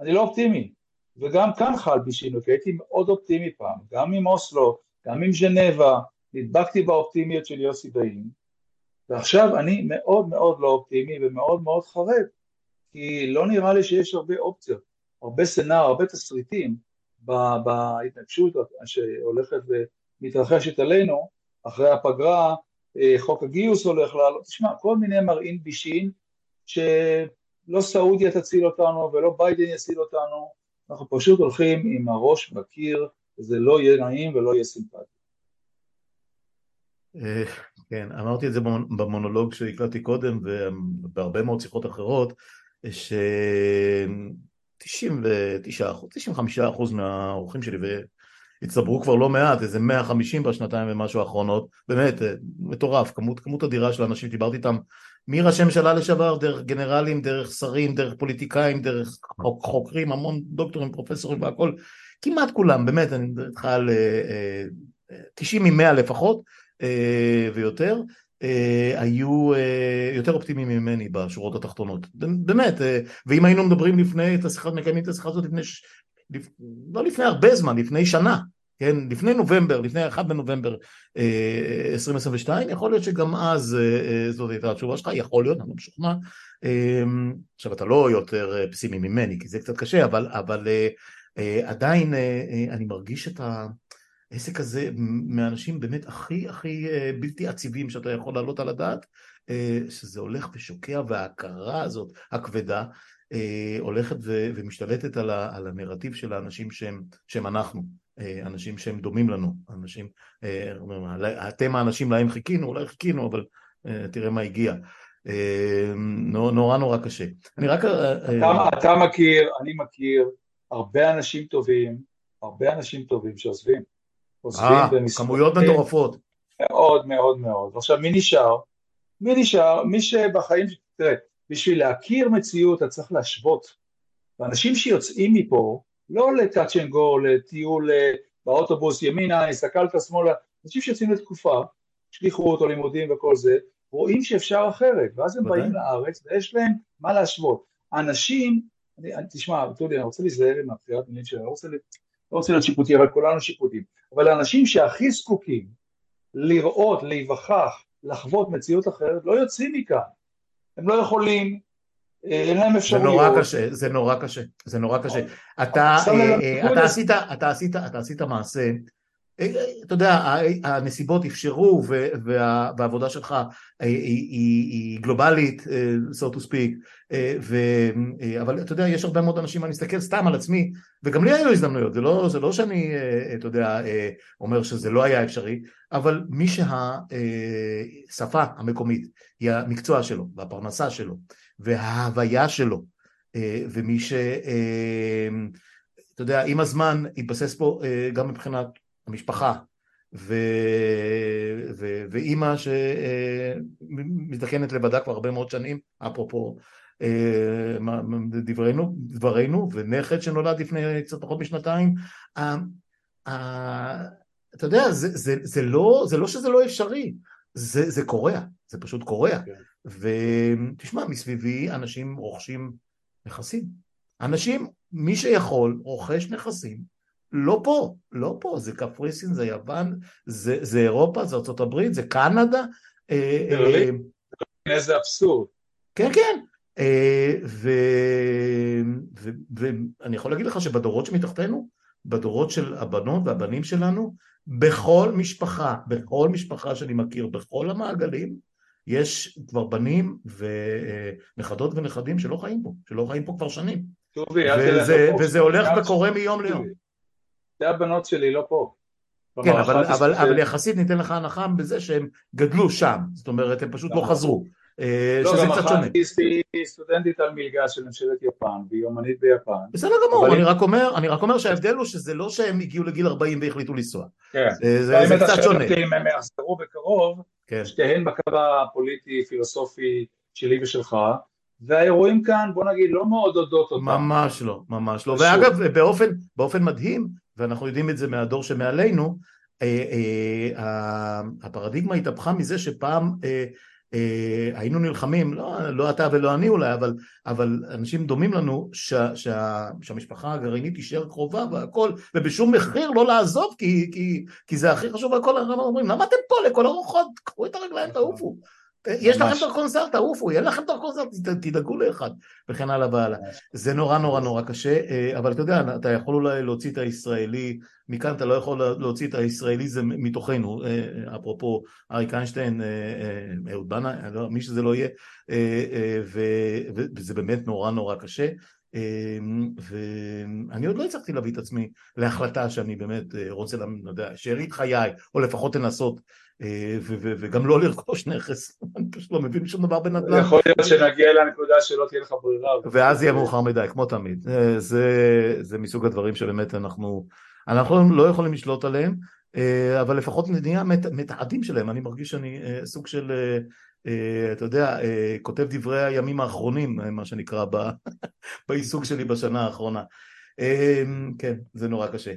אני לא אופטימי, וגם כאן חל בי שינוי, כי הייתי מאוד אופטימי פעם, גם עם אוסלו, גם עם ז'נבה, נדבקתי באופטימיות של יוסי ביין, ועכשיו אני מאוד מאוד לא אופטימי ומאוד מאוד חרד, כי לא נראה לי שיש הרבה אופציות, הרבה סנאר, הרבה תסריטים בהתנגשות שהולכת ומתרחשת עלינו, אחרי הפגרה, אה, חוק הגיוס הולך לעלות, תשמע, כל מיני מרעין בישין, ש... לא סעודיה תציל אותנו ולא ביידן יציל אותנו, אנחנו פשוט הולכים עם הראש בקיר, וזה לא יהיה נעים ולא יהיה סימפטי. אה, כן, אמרתי את זה במונולוג שהקלטתי קודם ובהרבה מאוד שיחות אחרות, ש-99 אחוז, 95 אחוז מהאורחים שלי, והצטברו כבר לא מעט, איזה 150 בשנתיים ומשהו האחרונות, באמת, אה, מטורף, כמות, כמות אדירה של אנשים, דיברתי איתם מראשי ממשלה לשעבר, דרך גנרלים, דרך שרים, דרך פוליטיקאים, דרך חוקרים, המון דוקטורים, פרופסורים והכל, כמעט כולם, באמת, אני מדבר איתך על 90 אה, מ-100 לפחות אה, ויותר, אה, היו יותר אופטימיים ממני בשורות התחתונות, באמת, ואם היינו מדברים לפני, את השיחה, מקיימים את השיחה הזאת לפני, לא לפני הרבה זמן, לפני שנה, כן, לפני נובמבר, לפני 1 בנובמבר 2022, אה, יכול להיות שגם אז אה, אה, זאת הייתה התשובה שלך, יכול להיות, אני לא משוכנע. עכשיו אתה לא יותר פסימי ממני, כי זה קצת קשה, אבל, אבל עדיין אני מרגיש את, ה, העסק הזה מאנשים באמת הכי הכי בלתי עציבים שאתה יכול להעלות על הדעת, שזה הולך ושוקע וההכרה הזאת הכבדה הולכת ומשתלטת על, על הנרטיב של האנשים שהם, שהם אנחנו, אנשים שהם דומים לנו, אנשים, אתם האנשים להם חיכינו, אולי חיכינו, אבל תראה מה הגיע. נורא נורא קשה. אני רק... אתה, אתה מכיר, אני מכיר הרבה אנשים טובים, הרבה אנשים טובים שעוזבים. עוזבים אה, כמויות מטורפות. מאוד מאוד מאוד. עכשיו מי נשאר? מי נשאר? מי שבחיים, תראה, בשביל להכיר מציאות אתה צריך להשוות. ואנשים שיוצאים מפה, לא לטאצ' אנד גו, לטיול אה, באוטובוס ימינה, הסתכלת שמאלה, אנשים שיוצאים לתקופה, שליחות או לימודים וכל זה, רואים שאפשר אחרת, ואז הם באים לארץ ויש להם מה להשוות. אנשים, אני, תשמע, טולי, אני רוצה להיזהר עם הבחירת מילים שלי, אני לא רוצה, לא רוצה להיות שיפוטי, אבל כולנו שיפוטים, אבל האנשים שהכי זקוקים לראות, להיווכח, לחוות מציאות אחרת, לא יוצאים מכאן. הם לא יכולים, אה, אין להם אפשרויות. זה נורא קשה, זה נורא קשה, זה נורא קשה. אתה, אה, אה, אתה, עשית, אתה, עשית, אתה עשית מעשה אתה יודע, הנסיבות אפשרו והעבודה שלך היא גלובלית, so to speak, ו, אבל אתה יודע, יש הרבה מאוד אנשים, אני מסתכל סתם על עצמי, וגם לי היו הזדמנויות, זה לא, זה לא שאני, אתה יודע, אומר שזה לא היה אפשרי, אבל מי שהשפה המקומית היא המקצוע שלו, והפרנסה שלו, וההוויה שלו, ומי ש... אתה יודע, עם הזמן התבסס פה גם מבחינת המשפחה ו... ו... ואימא שמזדקנת לבדה כבר הרבה מאוד שנים, אפרופו אה, דברנו, דברנו, ונכד שנולד לפני קצת פחות משנתיים. אתה יודע, זה, זה, זה, לא, זה לא שזה לא אפשרי, זה, זה קורע, זה פשוט קורע. כן. ותשמע, מסביבי אנשים רוכשים נכסים. אנשים, מי שיכול, רוכש נכסים לא פה, לא פה, זה קפריסין, זה יוון, זה, זה אירופה, זה ארה"ב, זה קנדה. אה, אה, איזה אבסורד. כן, כן. אה, ואני יכול להגיד לך שבדורות שמתחתנו, בדורות של הבנות והבנים שלנו, בכל משפחה, בכל משפחה שאני מכיר, בכל המעגלים, יש כבר בנים ונכדות ונכדים שלא חיים פה, שלא חיים פה כבר שנים. טובי, וזה, וזה הולך וקורה מיום ליום. שתי הבנות שלי לא פה. כן, אבל, אבל, ש... אבל יחסית ניתן לך הנחה בזה שהם גדלו שם, זאת אומרת הם פשוט לא חזרו, אה, לא, שזה קצת שונה. היא סטודנטית על מלגה של ממשלת יפן, והיא אומנית ביפן. בסדר גמור, אני, רק אומר, אני רק אומר שההבדל הוא שזה לא שהם הגיעו לגיל 40 והחליטו לנסוע. כן, זה, קצת שונה. אם הם יחזרו בקרוב, כן. שתיהן בקו הפוליטי, פילוסופי שלי ושלך, והאירועים כאן, בוא נגיד, לא מעודדות אותם. ממש לא, ממש לא. ואגב, באופן, באופן מדהים, ואנחנו יודעים את זה מהדור שמעלינו, אה, אה, הפרדיגמה התהפכה מזה שפעם אה, היינו נלחמים, לא, לא אתה ולא אני אולי, אבל, אבל אנשים דומים לנו, ש, שה, שהמשפחה הגרעינית תישאר קרובה והכל, ובשום מחיר לא לעזוב, כי, כי, כי זה הכי חשוב והכל, אנחנו אומרים, למה אתם פה לכל הרוחות? קחו את הרגליים, תעופו. יש לכם דרכון זר, תעופו, אין לכם דרכון זר, תדאגו לאחד, וכן הלאה והלאה. זה נורא נורא נורא קשה, אה, אבל אתה יודע, אתה יכול אולי להוציא את הישראלי, מכאן אתה לא יכול להוציא את הישראלי זה מתוכנו, אה, אה, אפרופו אריק איינשטיין, אהוד בנה, לא, מי שזה לא יהיה, וזה באמת נורא נורא קשה. ואני עוד לא הצלחתי להביא את עצמי להחלטה שאני באמת רוצה, לא יודע, שארית חיי, או לפחות לנסות וגם לא לרכוש נכס, אני פשוט לא מבין שום דבר בנדל"ן. יכול להיות שנגיע לנקודה שלא תהיה לך ברירה. ואז יהיה מאוחר מדי, כמו תמיד. אה, זה, זה מסוג הדברים שבאמת אנחנו, אנחנו לא יכולים לשלוט עליהם, אה, אבל לפחות נהיה מתעדים שלהם, אני מרגיש שאני סוג של, אתה יודע, כותב דברי הימים האחרונים, מה שנקרא, בעיסוק שלי בשנה האחרונה. כן, זה נורא קשה.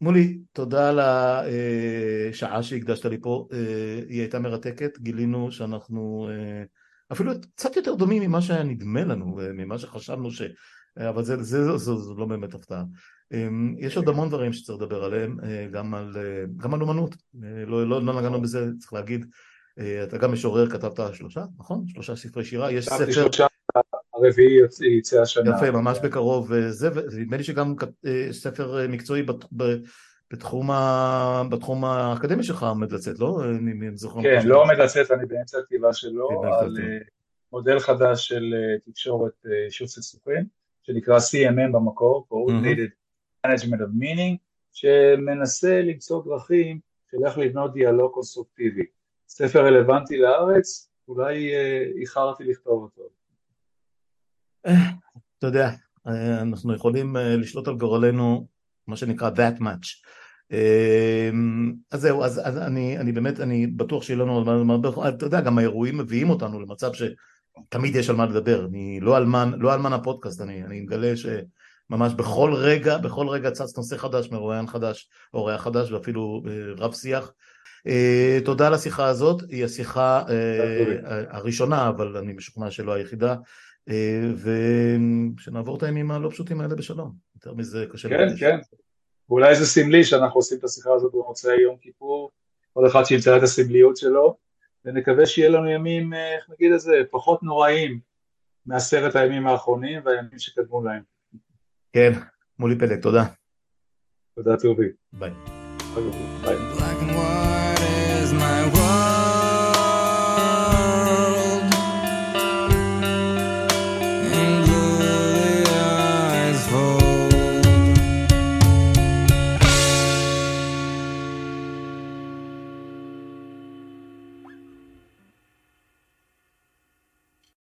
מולי, תודה על השעה שהקדשת לי פה, אה, היא הייתה מרתקת, גילינו שאנחנו אה, אפילו קצת יותר דומים ממה שהיה נדמה לנו, אה, ממה שחשבנו ש... אבל זה, זה, זה, זה, זה לא באמת הפתעה. יש עוד המון דברים שצריך לדבר עליהם, גם על, גם על אומנות, לא, לא, לא נגענו בזה, צריך להגיד, אתה גם משורר, כתבת שלושה, נכון? שלושה ספרי שירה, יש ספר... שלושה, הרביעי יצא השנה. יפה, ממש בקרוב, זה, ונדמה לי שגם ספר מקצועי בתחום, ה... בתחום האקדמי שלך עומד לצאת, לא? אני זוכר כן, לא עומד לצאת, אני באמצע הכתיבה שלו, על מודל חדש של תקשורת אישות סכסוכים, שנקרא CMM במקור, Coordinated Management of Meaning, שמנסה למצוא דרכים של איך לבנות דיאלוג קונסטרוקטיבי. ספר רלוונטי לארץ, אולי איחרתי לכתוב אותו. אתה יודע, אנחנו יכולים לשלוט על גורלנו, מה שנקרא that much. אז זהו, אז, אז אני, אני באמת, אני בטוח שיהיה לנו על מה לדבר, אתה יודע, גם האירועים מביאים אותנו למצב שתמיד יש על מה לדבר, אני לא אלמן, לא אלמן הפודקאסט, אני, אני מגלה שממש בכל רגע, בכל רגע צץ נושא חדש, מרואיין חדש, אורח חדש ואפילו רב שיח. תודה על השיחה הזאת, היא השיחה הראשונה, אבל אני משוכנע שלא היחידה, ושנעבור את הימים הלא פשוטים האלה בשלום, יותר מזה קשה כן, כן, ואולי זה סמלי שאנחנו עושים את השיחה הזאת במוצאי יום כיפור, כל אחד שימצא את הסמליות שלו, ונקווה שיהיה לנו ימים, איך נגיד את זה, פחות נוראים מעשרת הימים האחרונים והימים שקדמו להם. כן, מולי פלג, תודה. תודה טובי. ביי. ביי.